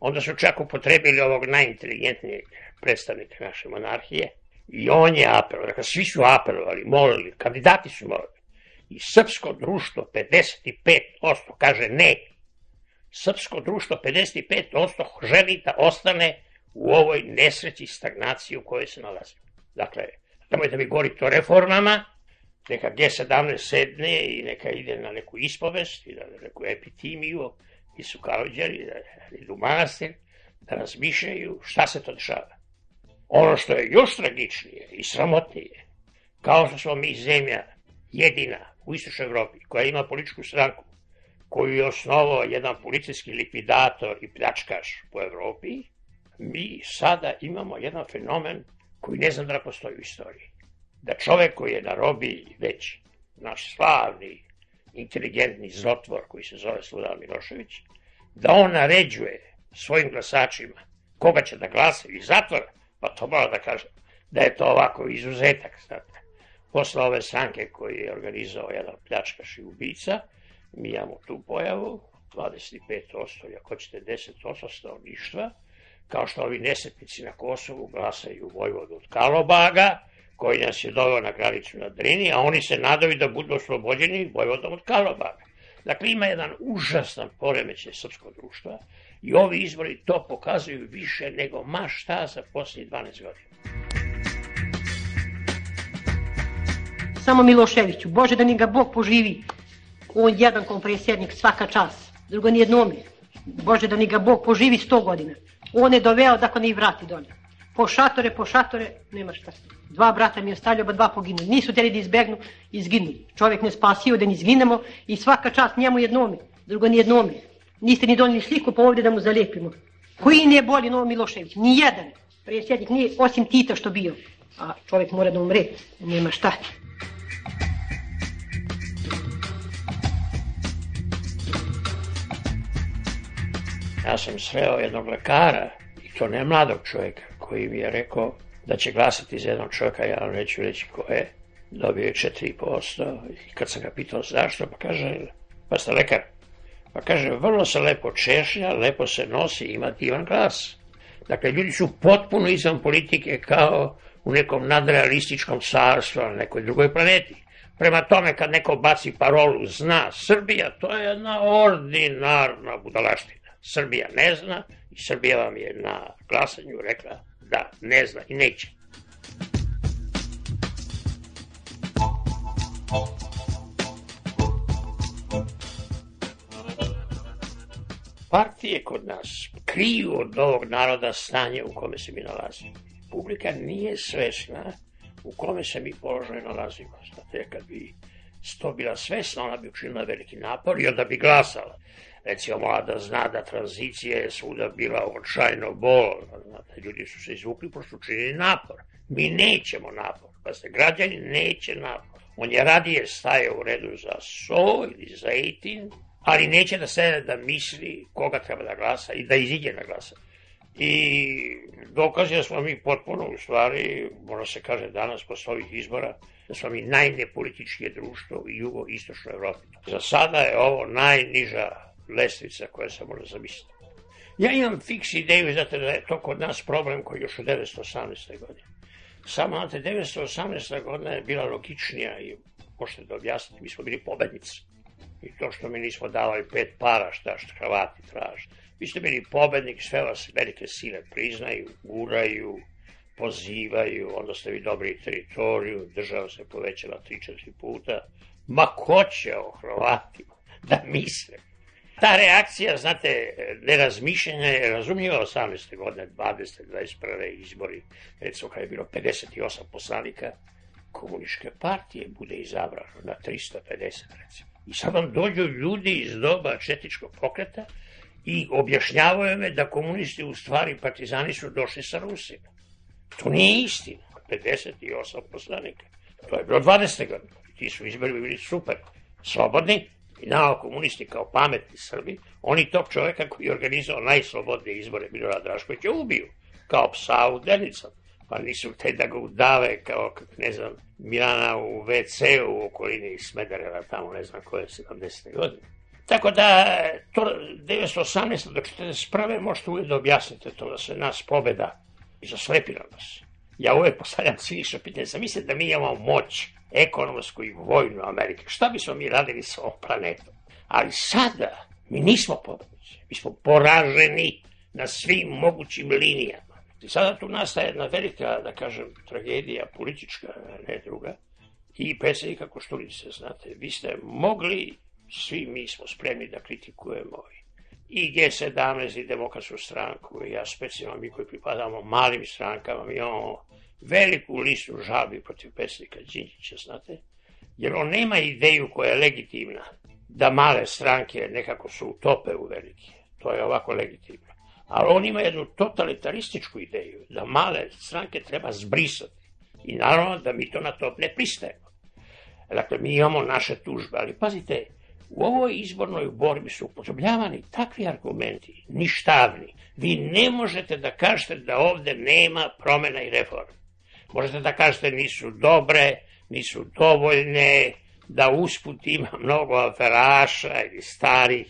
onda su čak upotrebili ovog najinteligentnijeg predstavnika naše monarhije i on je apelovao, dakle svi su apelovali, molili, kandidati su molili. I srpsko društvo 55% kaže ne. Srpsko društvo 55% želi da ostane u ovoj nesreći stagnaciji u kojoj se nalazimo. Dakle, da mi govorite o reformama, neka G17 sedne i neka ide na neku ispovest i na neku epitimiju i su kaođeri, da idu u manastir, da razmišljaju šta se to dešava. Ono što je još tragičnije i sramotnije, kao što smo mi zemlja jedina u istočnoj Evropi koja ima političku stranku koju je osnovao jedan policijski likvidator i pljačkaš po Evropi, mi sada imamo jedan fenomen koji ne znam da postoji u istoriji. Da čovek koji je na robi već naš slavni, inteligentni zotvor koji se zove Sludan Milošević, da on naređuje svojim glasačima koga će da glasaju iz zatvora, pa to mora da kaže da je to ovako izuzetak, znate. Posle ove stranke koji je organizao jedan pljačkaš i ubica, mi imamo tu pojavu, 25%, ako ćete 10% stanovništva, kao što ovi nesetnici na Kosovu glasaju Vojvodu od Kalobaga, koji nas je doveo na granicu na Drini, a oni se nadaju da budu oslobođeni Vojvodom od Kalobaga. Dakle, ima jedan užasan poremećaj srpskog društva i ovi izbori to pokazuju više nego ma šta za posljednjih 12 godina. Samo Miloševiću, Bože da ni ga Bog poživi, on jedan kompresjernik svaka čas, drugo ni jednom Bože da ni ga Bog poživi 100 godina. On je doveo da ne i vrati dolje. Po šatore, po šatore, nema šta. Dva brata mi je ostavljao, ba dva poginu. Nisu teli da izbegnu, izginuli. Čovjek ne spasio da ni izginemo i svaka čast njemu jednome, drugo ni jednome. Niste ni donili sliku pa ovdje da mu zalijepimo. Koji nije bolji Novo Milošević? Ni jedan. Prijesjednik nije, osim Tita što bio. A čovjek mora da umre, nema šta. Ja sam sreo jednog lekara, i to ne mladog čovjeka, koji mi je rekao da će glasati za jednog čovjeka, ja vam neću reći ko je, dobio je 4%, i kad sam ga pitao zašto, pa kaže, pa ste lekar, pa kaže, vrlo se lepo češlja, lepo se nosi, ima divan glas. Dakle, ljudi su potpuno izvan politike kao u nekom nadrealističkom carstvu na nekoj drugoj planeti. Prema tome, kad neko baci parolu zna Srbija, to je jedna ordinarna budalaština. Srbija ne zna i Srbija vam je na glasanju rekla da ne zna i neće. Partije kod nas kriju od ovog naroda stanje u kome se mi nalazimo. Publika nije svesna u kome se mi položaju nalazimo. Znate, kad bi sto bila svesna, ona bi učinila veliki napor i onda bi glasala. Recimo, mora da zna da tranzicija je svuda bila očajno bolna. Znate, ljudi su se izvukli, pošto učinili napor. Mi nećemo napor. Pa ste, građani neće napor. On je radije staje u redu za so ili za etin, ali neće da sede da misli koga treba da glasa i da iziđe na glasa. I dokaz je da smo mi potpuno, u stvari, možda se kaže danas posle ovih izbora, da smo mi najnepolitičkije društvo u jugo-istočnoj Evropi. Za sada je ovo najniža lestvica koja se može zamisliti. Ja imam fiks ideju, znate da je to kod nas problem koji još u 1918. godine. Samo, znate, 1918. godina je bila logičnija i možete da objasnite, mi smo bili pobednici. I to što mi nismo davali pet para, šta što Hrvati traže. Vi ste bili pobednik, sve vas velike sile priznaju, guraju, pozivaju, onda ste vi dobri teritoriju, država se povećala 3-4 puta. Ma ko će o Hrvatima da misle? Ta reakcija, znate, nerazmišljenja je razumljiva 18. godine, 20. 21. izbori, recimo kada je bilo 58 poslanika, komunističke partije bude izabrano na 350, recimo. I sad vam dođu ljudi iz doba četičkog pokreta i objašnjavaju me da komunisti u stvari partizani su došli sa Rusima. To nije istina. 58 poslanika. To je bilo 20. godina. Ti su izbori bili super. Slobodni, i nao komunisti kao pametni Srbi, oni tog čoveka koji je organizao najslobodnije izbore Milorad Draškovića ubiju, kao psa u denicom. Pa nisu te da ga udave kao, ne znam, Milana u WC-u u okolini Smedereva, tamo ne znam koje 70. godine. Tako da, to 1918. do 1941. možete uvijek da objasnite to da se nas pobeda i zaslepila nas. Ja uvijek postavljam cinično pitanje, zamislite da mi imamo moć ekonomsku i vojnu Amerike. Šta bismo mi radili sa ovom planetom? Ali sada mi nismo pobednici. Mi smo poraženi na svim mogućim linijama. I sada tu nastaje jedna velika, da kažem, tragedija politička, ne druga. I predsjednika Košturice, znate, vi ste mogli, svi mi smo spremni da kritikujemo i G17 i demokratsku stranku, i ja specijalno mi koji pripadamo malim strankama, mi imamo veliku listu žalbi protiv predsjednika Đinđića, znate, jer on nema ideju koja je legitimna, da male stranke nekako su utope u velike. To je ovako legitimno. Ali on ima jednu totalitarističku ideju, da male stranke treba zbrisati. I naravno da mi to na to ne pristajemo. Dakle, mi imamo naše tužbe, ali pazite, u ovoj izbornoj borbi su upotrebljavani takvi argumenti, ništavni. Vi ne možete da kažete da ovde nema promena i reforma. Možete da kažete nisu dobre, nisu dovoljne, da usput ima mnogo aferaša ili starih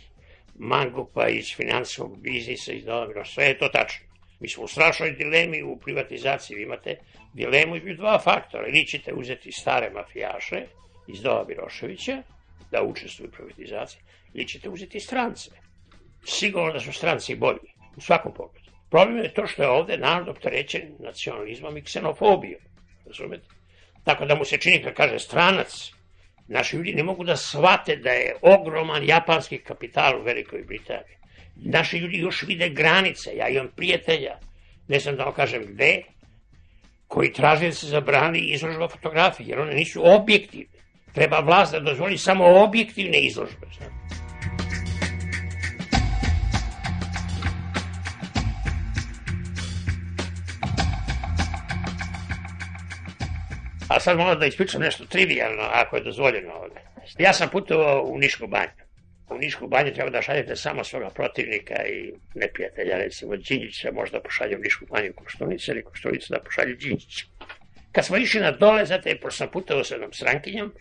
mangupa iz finansijskog biznisa, iz novina, sve je to tačno. Mi smo u strašnoj dilemi u privatizaciji, imate dilemu između dva faktora. Ili ćete uzeti stare mafijaše iz Dova Biroševića, da učestvuju u privatizaciji, ili ćete uzeti strance. Sigurno da su stranci bolji, u svakom pogledu. Problem je to što je ovde narod opterećen nacionalizmom i ksenofobijom. Razumete? Tako da mu se čini kad kaže stranac, naši ljudi ne mogu da shvate da je ogroman japanski kapital u Velikoj Britaniji. Naši ljudi još vide granice. Ja imam prijatelja, ne znam da vam kažem gde, koji traže da se zabrani izložba fotografije, jer one nisu objektivne. Treba vlast da dozvoli samo objektivne izložbe. A sad moram da ispričam nešto trivialno, ako je dozvoljeno ovde. Ja sam putovao u Nišku banju. U Nišku banju treba da šaljete samo svoga protivnika i neprijatelja, recimo Đinđića možda pošalju u Nišku banju Koštunice ili Koštunice da pošalju Đinđića. Kad smo išli na dole, znate, pošto sam putovao sa jednom strankinjom,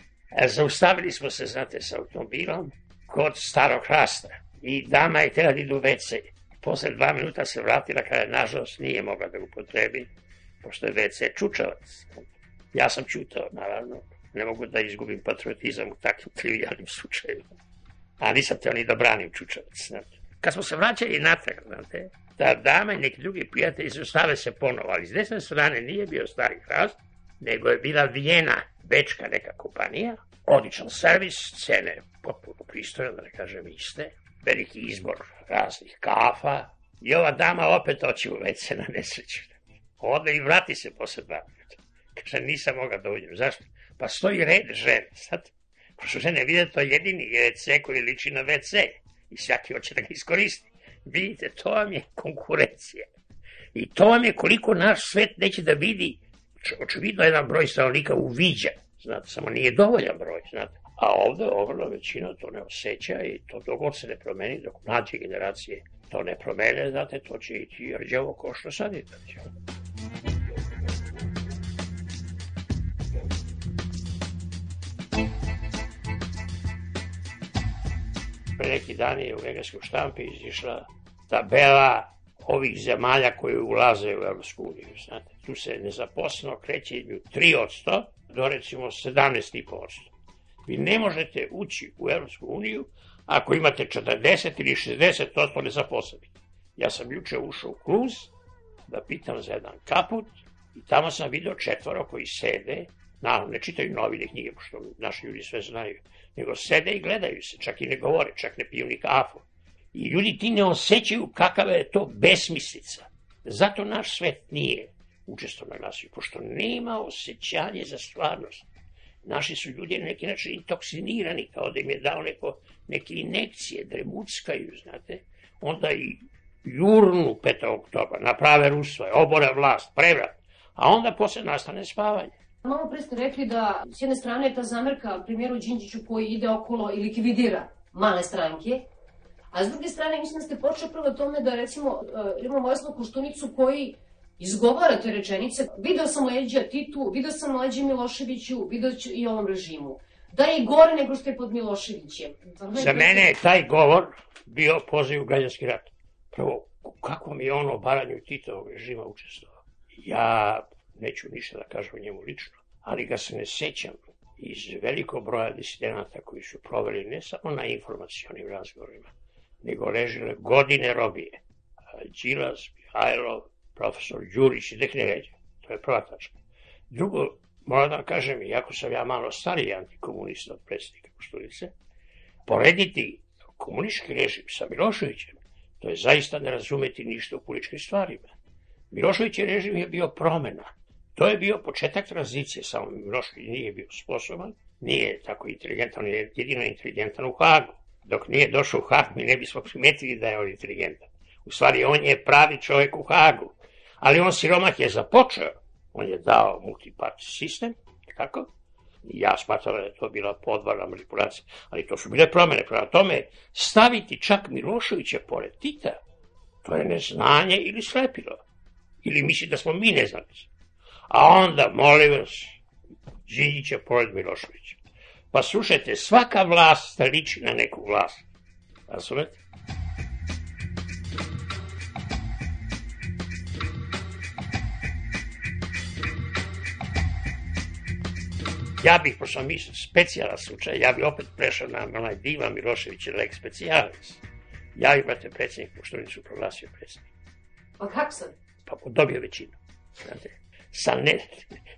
zaustavili smo se, znate, sa automobilom kod starog hrasta. I dama je htjela da idu WC. Posle dva minuta se vratila kada nažalost nije mogla da upotrebi, pošto je WC čučavac. Ja sam čutao, naravno. Ne mogu da izgubim patriotizam u takvim trivialnim slučajima. A nisam teo ni da branim Čučevac. Znate. Kad smo se vraćali natrag, znate, da dame i neki drugi prijatelji zastave se ponovo, ali s desne strane nije bio stari hrast, nego je bila Vijena, bečka neka kompanija, odličan servis, cene potpuno pristojne, da ne kažem iste, veliki izbor raznih kafa, i ova dama opet oći u WC na nesreću. Ode i vrati se posle dva Kaže, nisam mogao da uđem. Zašto? Pa stoji red žene. Sad, pošto žene vide to jedini WC koji liči na WC. i svaki hoće da ga iskoristi. Vidite, to vam je konkurencija. I to vam je koliko naš svet neće da vidi, očevidno jedan broj stanovnika uviđa, znate, samo nije dovoljan broj, znate. A ovde ogromna većina to ne osjeća i to dogod se ne promeni, dok mlađe generacije to ne promene, znate, to će ići rđavo ko što sad je rđavo. Pre neki dan je u engleskoj štampi izišla tabela ovih zemalja koje ulaze u Evropsku uniju. Znate, tu se nezaposleno kreće između 3% do recimo 17,5%. Vi ne možete ući u Evropsku uniju ako imate 40 ili 60% nezaposlenih. Ja sam juče ušao u Kluz da pitam za jedan kaput i tamo sam video četvoro koji sede, naravno ne čitaju novine knjige, pošto naši ljudi sve znaju, nego sede i gledaju se, čak i ne govore, čak ne piju ni kafu. I ljudi ti ne osjećaju kakava je to besmislica. Zato naš svet nije učestvo na nasilju, pošto nema osjećanje za stvarnost. Naši su ljudi na neki način intoksinirani, kao da im je dao neko, neke inekcije, dremuckaju, znate. Onda i jurnu 5. oktobra, naprave rusvaj, obore vlast, prevrat, a onda posle nastane spavanje. Malo pre ste rekli da s jedne strane je ta zamerka primjeru Đinđiću koji ide okolo i likvidira male stranke, a s druge strane mislim da ste počeli prvo tome da recimo uh, imamo Vojislav Koštunicu koji izgovara te rečenice, video sam leđa Titu, video sam leđa Miloševiću, video ću i ovom režimu. Da je i gore nego što je pod Miloševićem. Za mene je taj govor bio poziv u građanski rat. Prvo, kako mi je ono obaranju Titovog režima učestvovao. Ja neću ništa da kažem o njemu lično, ali ga se ne sećam iz velikog broja disidenata koji su proveli ne samo na informacijonim razgovorima, nego ležile godine robije. Đilas, Mihajlov, profesor Đurić i Dekneveđa. To je prva tačka. Drugo, moram da kažem, iako sam ja malo stariji antikomunista od predsjednika Košturice, porediti komunistički režim sa Miloševićem, to je zaista ne razumeti ništa u političkim stvarima. Milošević režim je bio promena. To je bio početak tranzicije, samo Milošević nije bio sposoban, nije tako inteligentan, jedino inteligentan u Hagu. Dok nije došao u Hag, mi ne bismo primetili da je on inteligentan. U stvari, on je pravi čovjek u Hagu. Ali on siromah je započeo. On je dao multiparty sistem, tako? I ja smatram da je to bila podvarna manipulacija. Ali to su bile promene. Prema tome, staviti čak Miloševića pored Tita, to je neznanje ili slepilo. Ili misli da smo mi neznalici. A onda, molim vas, Đinjića pored Miloševića. Pa slušajte, svaka vlast liči na neku vlast. Razumete? Ja bih, pošto mi specijalan slučaj, ja bih opet prešao na onaj divan Milošević lek specijalis. Ja bih, brate, predsjednik, pošto nisu proglasio predsjednik. Pa kako sam? Pa dobio većinu. Znate, sa ne,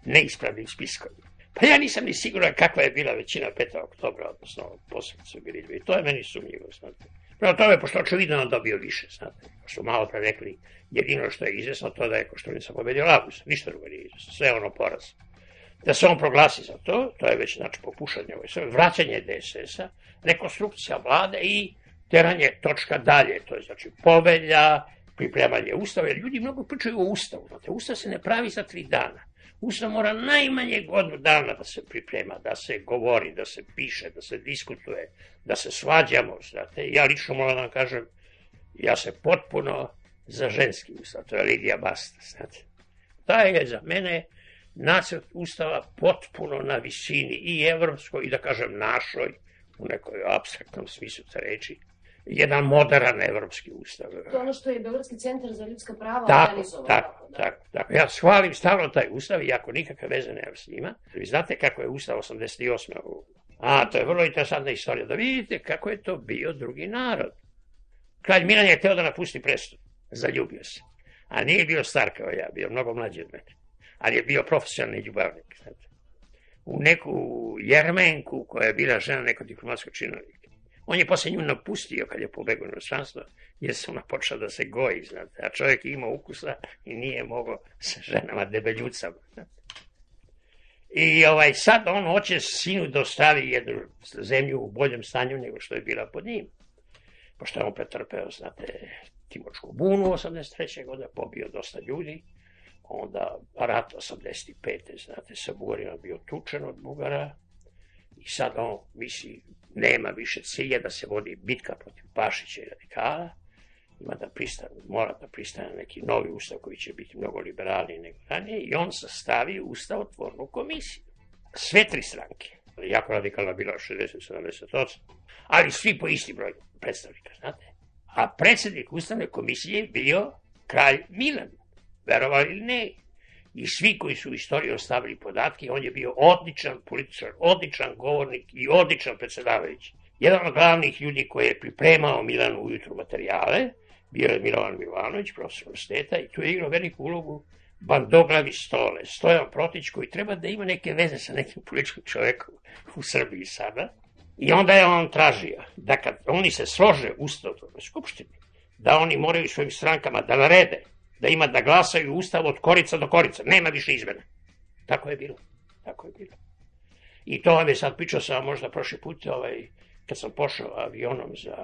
neispravnim spiskovima. Pa ja nisam ni siguran kakva je bila većina 5. oktobra, odnosno su bili dve. To je meni sumnjivo, znate. Prema tome, pošto očevidno on dobio više, znate. Što malo pre rekli, jedino što je izvesno to da je Koštunica pobedio Lagus. Ništa drugo nije izvesno, sve ono poraz. Da se on proglasi za to, to je već znači popušanje, sve, vraćanje DSS-a, rekonstrukcija vlade i teranje točka dalje, to je znači povelja, pripremanje ustava, jer ljudi mnogo pričaju o ustavu, znate, ustav se ne pravi za tri dana. Ustav mora najmanje godinu dana da se priprema, da se govori, da se piše, da se diskutuje, da se svađamo, znate. Ja lično moram da vam kažem, ja se potpuno za ženski ustav, to je Lidija Basta, znate. Taj je za mene nacrt ustava potpuno na visini i evropskoj i da kažem našoj, u nekoj abstraktnom smislu te reči, jedan modern evropski ustav. To je ono što je Beogradski centar za ljudska prava tako, organizovao. tako, tako, tako. Ja shvalim stalno taj ustav, iako nikakve veze nema s njima. Vi znate kako je ustav 88. A, to je vrlo interesantna istorija. Da vidite kako je to bio drugi narod. Kralj Milan je hteo da napusti presto. Zaljubio se. A nije bio star kao ja, bio mnogo mlađi od mene. Ali je bio profesionalni ljubavnik. Znate. U neku jermenku koja je bila žena neko diplomatsko činovnik. On je posle nju napustio kad je pobegao na inostranstvo, jer se ona počela da se goji, znate, a čovjek je imao ukusa i nije mogao sa ženama debeljucama. I ovaj, sad on hoće sinu da ostavi jednu zemlju u boljem stanju nego što je bila pod njim. pošto je on pretrpeo, znate, Timočku bunu 83. godine, pobio dosta ljudi, onda rat 85. znate, sa Bugarima bio tučen od Bugara i sad on misli, nema više cilja da se vodi bitka protiv Pašića i radikala, ima da pristane, mora da pristane neki novi ustav koji će biti mnogo liberalniji nego ranije i on sastavi ustavotvornu komisiju. Sve tri stranke, jako radikalna bila 60-78, ali svi po isti broj predstavnika, znate. A predsednik ustavne komisije je bio kralj Milan, verovali ili ne. I svi koji su u istoriji ostavili podatke, on je bio odličan političar, odličan govornik i odličan predsedavajući. Jedan od glavnih ljudi koji je pripremao Milanu ujutru materijale, bio je Milovan Milanović, profesor universiteta, i tu je igrao veliku ulogu bandoglavi stole, Stojan Protić, koji treba da ima neke veze sa nekim političkim čovekom u Srbiji sada. I onda je on tražio da kad oni se slože u Ustavnoj skupštini, da oni moraju svojim strankama da narede, da ima da glasaju Ustav od korica do korica, nema više izmene. Tako je bilo. Tako je bilo. I to vam je sad pričao sam možda prošli put, ovaj, kad sam pošao avionom za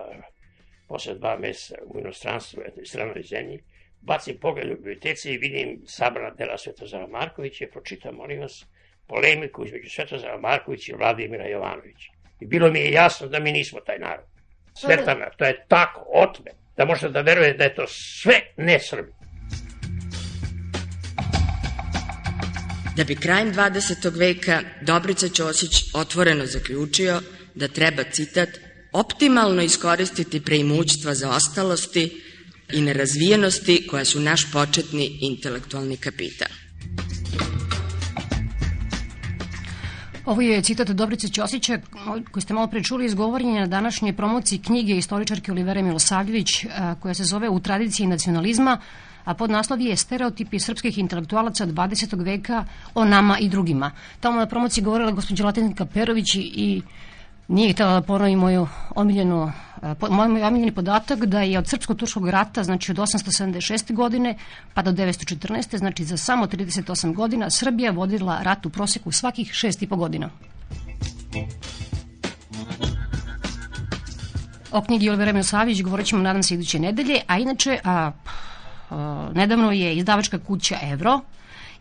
posle dva meseca u inostranstvu, u jednoj stranoj zemlji, bacim pogled u biblioteci i vidim sabrana dela Svetozara Markovića i pročitam, molim vas, polemiku između Svetozara Markovića i Vladimira Jovanovića. I bilo mi je jasno da mi nismo taj narod. Svetana, to je tako, otme, da možete da veruje da je to sve ne Srbi. Da bi krajem 20. veka Dobrica Ćosić otvoreno zaključio da treba, citat, optimalno iskoristiti preimućstva zaostalosti i nerazvijenosti koja su naš početni intelektualni kapital. Ovo je citat Dobrice Ćosića koji ste malo prečuli izgovorenje na današnjoj promociji knjige istoričarke Olivere Milosavljević koja se zove U tradiciji nacionalizma, a pod naslov je Stereotipi srpskih intelektualaca 20. veka o nama i drugima. Tamo na promociji govorila gospođa Latinka Perović i nije htjela da ponovi moju omiljenu, moj omiljeni podatak da je od Srpsko-Turskog rata, znači od 876. godine pa do 914. znači za samo 38 godina Srbija vodila rat u proseku svakih 6,5 godina. O knjigi Olivera Milosavić govorit ćemo nadam se iduće nedelje, a inače a, a, nedavno je izdavačka kuća Evro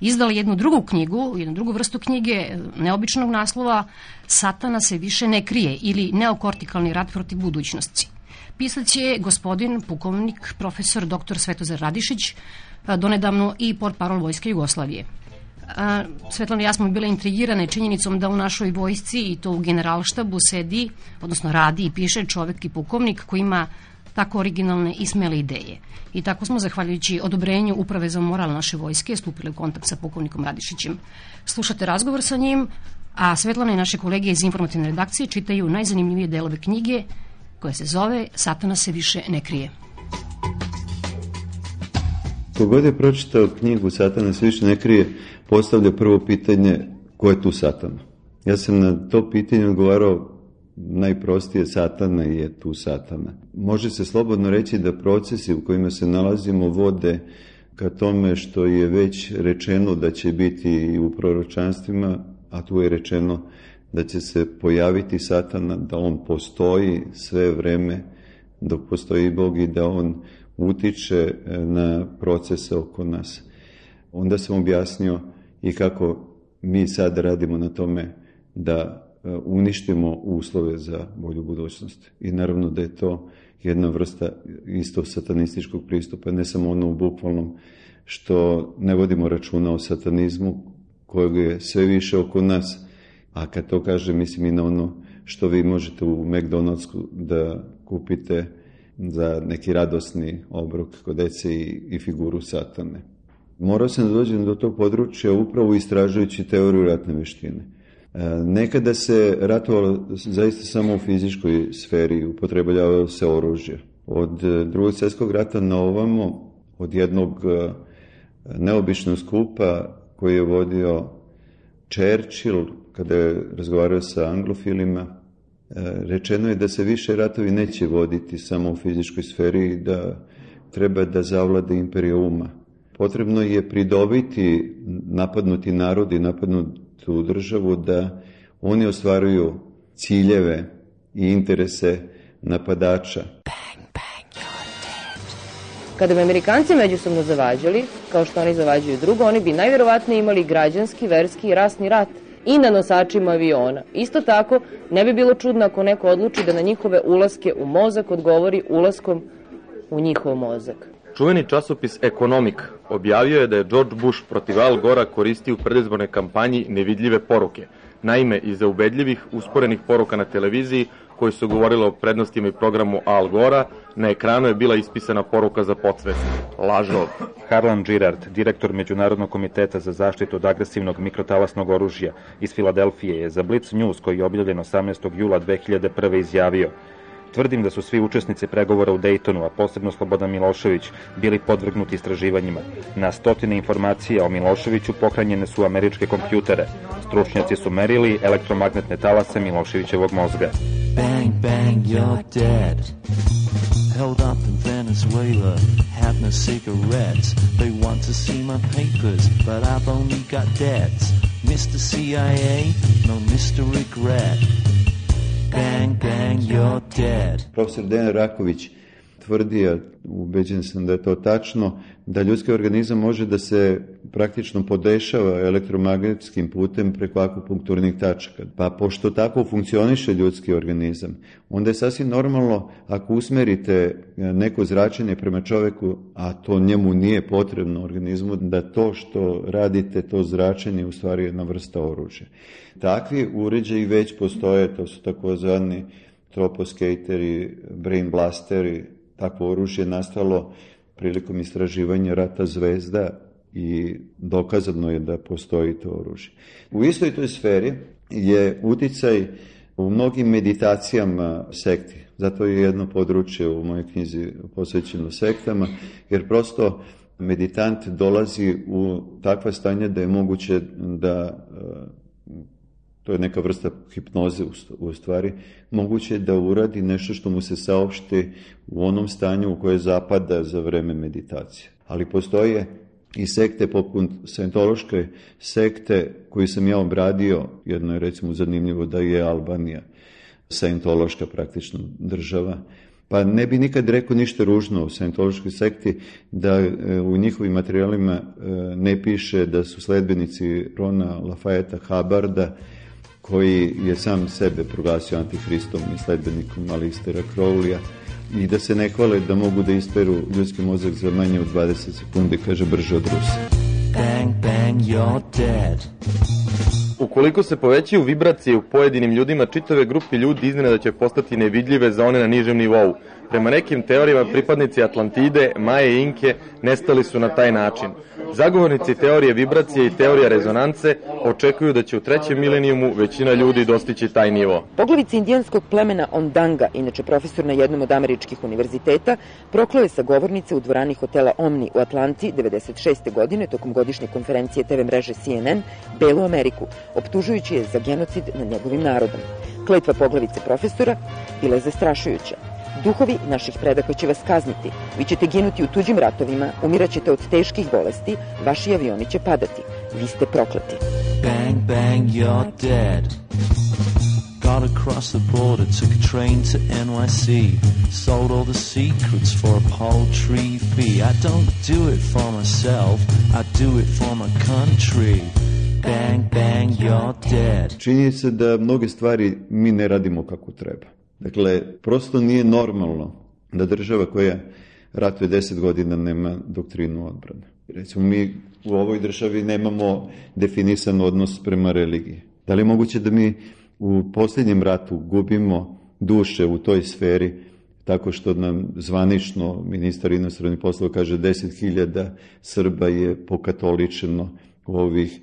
izdala jednu drugu knjigu, jednu drugu vrstu knjige neobičnog naslova Satana se više ne krije ili neokortikalni rat protiv budućnosti. Pisac je gospodin pukovnik profesor dr. Svetozar Radišić, donedavno i port parol Vojske Jugoslavije. Svetlana i ja smo bile intrigirane činjenicom da u našoj vojsci i to u generalštabu sedi, odnosno radi i piše čovek i pukovnik koji ima tako originalne i smele ideje. I tako smo, zahvaljujući odobrenju Uprave za moral naše vojske, stupili u kontakt sa pukovnikom Radišićem. Slušate razgovor sa njim, a Svetlana i naše kolege iz informativne redakcije čitaju najzanimljivije delove knjige koja se zove Satana se više ne krije. Kogod je pročitao knjigu Satana se više ne krije, postavlja prvo pitanje ko je tu Satana. Ja sam na to pitanje odgovarao najprostije satana je tu satana. Može se slobodno reći da procesi u kojima se nalazimo vode ka tome što je već rečeno da će biti u proročanstvima, a tu je rečeno da će se pojaviti satana, da on postoji sve vreme dok postoji Bog i da on utiče e, na procese oko nas. Onda sam objasnio i kako mi sad radimo na tome da uništimo uslove za bolju budućnost. I naravno da je to jedna vrsta isto satanističkog pristupa, ne samo ono u bukvalnom što ne vodimo računa o satanizmu kojeg je sve više oko nas, a kad to kaže mislim i na ono što vi možete u McDonald'sku da kupite za neki radosni obrok kod dece i, i figuru satane. Morao sam da dođem do tog područja upravo istražujući teoriju ratne veštine. Nekada se ratovalo zaista samo u fizičkoj sferi, upotrebljavalo se oružje. Od e, drugog svjetskog rata na ovamo, od jednog e, neobičnog skupa koji je vodio Churchill, kada je razgovarao sa anglofilima, e, rečeno je da se više ratovi neće voditi samo u fizičkoj sferi i da treba da zavlade imperija uma. Potrebno je pridobiti napadnuti narod i tu državu da oni ostvaruju ciljeve i interese napadača. Bang. Kada bi Amerikanci međusobno zavađali, kao što oni zavađaju drugo, oni bi najverovatnije imali građanski, verski i rasni rat i na nosačima aviona. Isto tako, ne bi bilo čudno ako neko odluči da na njihove ulaske u mozak odgovori ulaskom u njihov mozak. Čuveni časopis Ekonomik objavio je da je George Bush protiv Al Gora koristio u predizbornoj kampanji nevidljive poruke. Naime, iza ubedljivih usporenih poruka na televiziji koji su govorile o prednostima i programu Al Gora, na ekranu je bila ispisana poruka za podsvest. Lažov. Harlan Girard, direktor Međunarodnog komiteta za zaštitu od agresivnog mikrotalasnog oružja iz Filadelfije je za Blitz News koji je objavljen 18. jula 2001. izjavio Tvrdim da su svi učesnici pregovora u Daytonu, a posebno Slobodan Milošević, bili podvrgnuti istraživanjima. Na stotine informacija o Miloševiću pohranjene su američke kompjutere. Stručnjaci su merili elektromagnetne talase Miloševićevog mozga. Bang, bang, you're dead. Held up in Venezuela, have no cigarettes. They want to see my papers, but I've only got debts. Mr. CIA, no Mr. Regret. Bang, bang, you're dead. Profesor Dejan Raković tvrdio, ubeđen sam da je to tačno, da ljudski organizam može da se praktično podešava elektromagnetskim putem preko akupunkturnih tačaka. Pa pošto tako funkcioniše ljudski organizam, onda je sasvim normalno ako usmerite neko zračenje prema čoveku, a to njemu nije potrebno organizmu, da to što radite, to zračenje u stvari je jedna vrsta oružja. Takvi uređaji već postoje, to su takozvani troposkateri, brain blasteri, takvo oružje nastalo prilikom istraživanja rata zvezda i dokazano je da postoji to oružje. U istoj toj sferi je uticaj u mnogim meditacijama sekti. Zato je jedno područje u mojoj knjizi posvećeno sektama, jer prosto meditant dolazi u takva stanja da je moguće da to je neka vrsta hipnoze u stvari, moguće je da uradi nešto što mu se saopšti u onom stanju u koje zapada za vreme meditacije. Ali postoje i sekte poput Scientološke sekte koju sam ja obradio, jedno je recimo zanimljivo da je Albanija Scientološka praktično država, pa ne bi nikad rekao ništa ružno u Scientološkoj sekti da e, u njihovim materijalima e, ne piše da su sledbenici Rona Lafayeta Habarda koji je sam sebe proglasio antikristom i sledbenikom Alistera Crowleya i da se ne hvale da mogu da isperu ljudski mozak za manje od 20 sekundi, kaže brže od Rusa. Bang, bang, you're dead. Ukoliko se povećaju vibracije u pojedinim ljudima, čitave grupe ljudi iznenada će postati nevidljive za one na nižem nivou. Prema nekim teorijama pripadnici Atlantide, Maje i Inke nestali su na taj način. Zagovornici teorije vibracije i teorija rezonance očekuju da će u trećem milenijumu većina ljudi dostići taj nivo. Poglavica indijanskog plemena Ondanga, inače profesor na jednom od američkih univerziteta, proklao sa govornice u dvorani hotela Omni u Atlanti 96. godine tokom godišnje konferencije TV mreže CNN Belu Ameriku, optužujući je za genocid nad njegovim narodom. Kletva poglavice profesora bila je zastrašujuća. Duhovi naših predaka će vas kazniti. Vi ćete ginuti u tuđim ratovima, umiraćete od teških bolesti, vaši avioni će padati. Vi ste prokleti. Bang, bang, you're dead. Got across the border, took a train to NYC. Sold all the secrets for a paltry fee. I don't do it for myself, I do it for my country. Bang, bang, you're dead. Čini se da mnoge stvari mi ne radimo kako treba. Dakle, prosto nije normalno da država koja ratuje deset godina nema doktrinu odbrane. Recimo, mi u ovoj državi nemamo definisan odnos prema religiji. Da li je moguće da mi u posljednjem ratu gubimo duše u toj sferi tako što nam zvanično ministar inostranih poslova kaže 10.000 Srba je pokatoličeno u ovih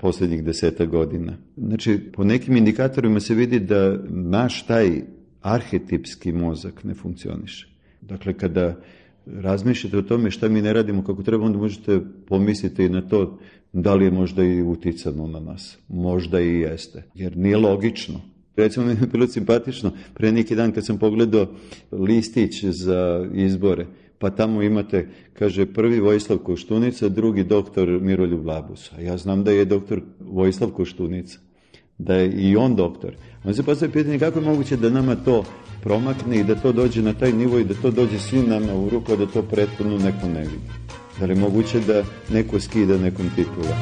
posljednjih deseta godina. Znači, po nekim indikatorima se vidi da naš taj arhetipski mozak ne funkcioniše. Dakle, kada razmišljate o tome šta mi ne radimo kako treba, onda možete pomisliti i na to da li je možda i uticano na nas. Možda i jeste. Jer nije logično. Recimo, mi je bilo simpatično, pre neki dan kad sam pogledao listić za izbore, pa tamo imate, kaže, prvi Vojislav Koštunica, drugi doktor Miroljub Labus. A ja znam da je doktor Vojislav Koštunica da je i on doktor. On se postavlja pitanje kako je moguće da nama to promakne i da to dođe na taj nivo i da to dođe svim nama u ruku, a da to prethodno neko ne vidi. Da li je moguće da neko skida nekom titula?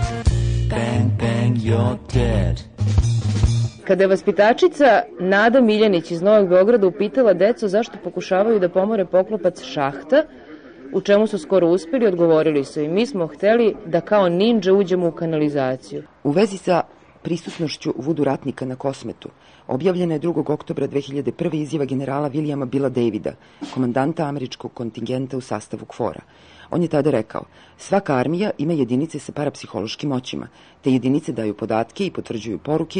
Bang, bang, you're dead. Kada je vaspitačica Nada Miljanić iz Novog Beograda upitala decu zašto pokušavaju da pomore poklopac šahta, u čemu su skoro uspeli, odgovorili su i mi smo hteli da kao ninja uđemo u kanalizaciju. U vezi sa prisutnošću vudu ratnika na kosmetu, objavljena je 2. oktobra 2001. izjava generala Williama Billa Davida, komandanta američkog kontingenta u sastavu KFOR-a. On je tada rekao, svaka armija ima jedinice sa parapsihološkim moćima, te jedinice daju podatke i potvrđuju poruke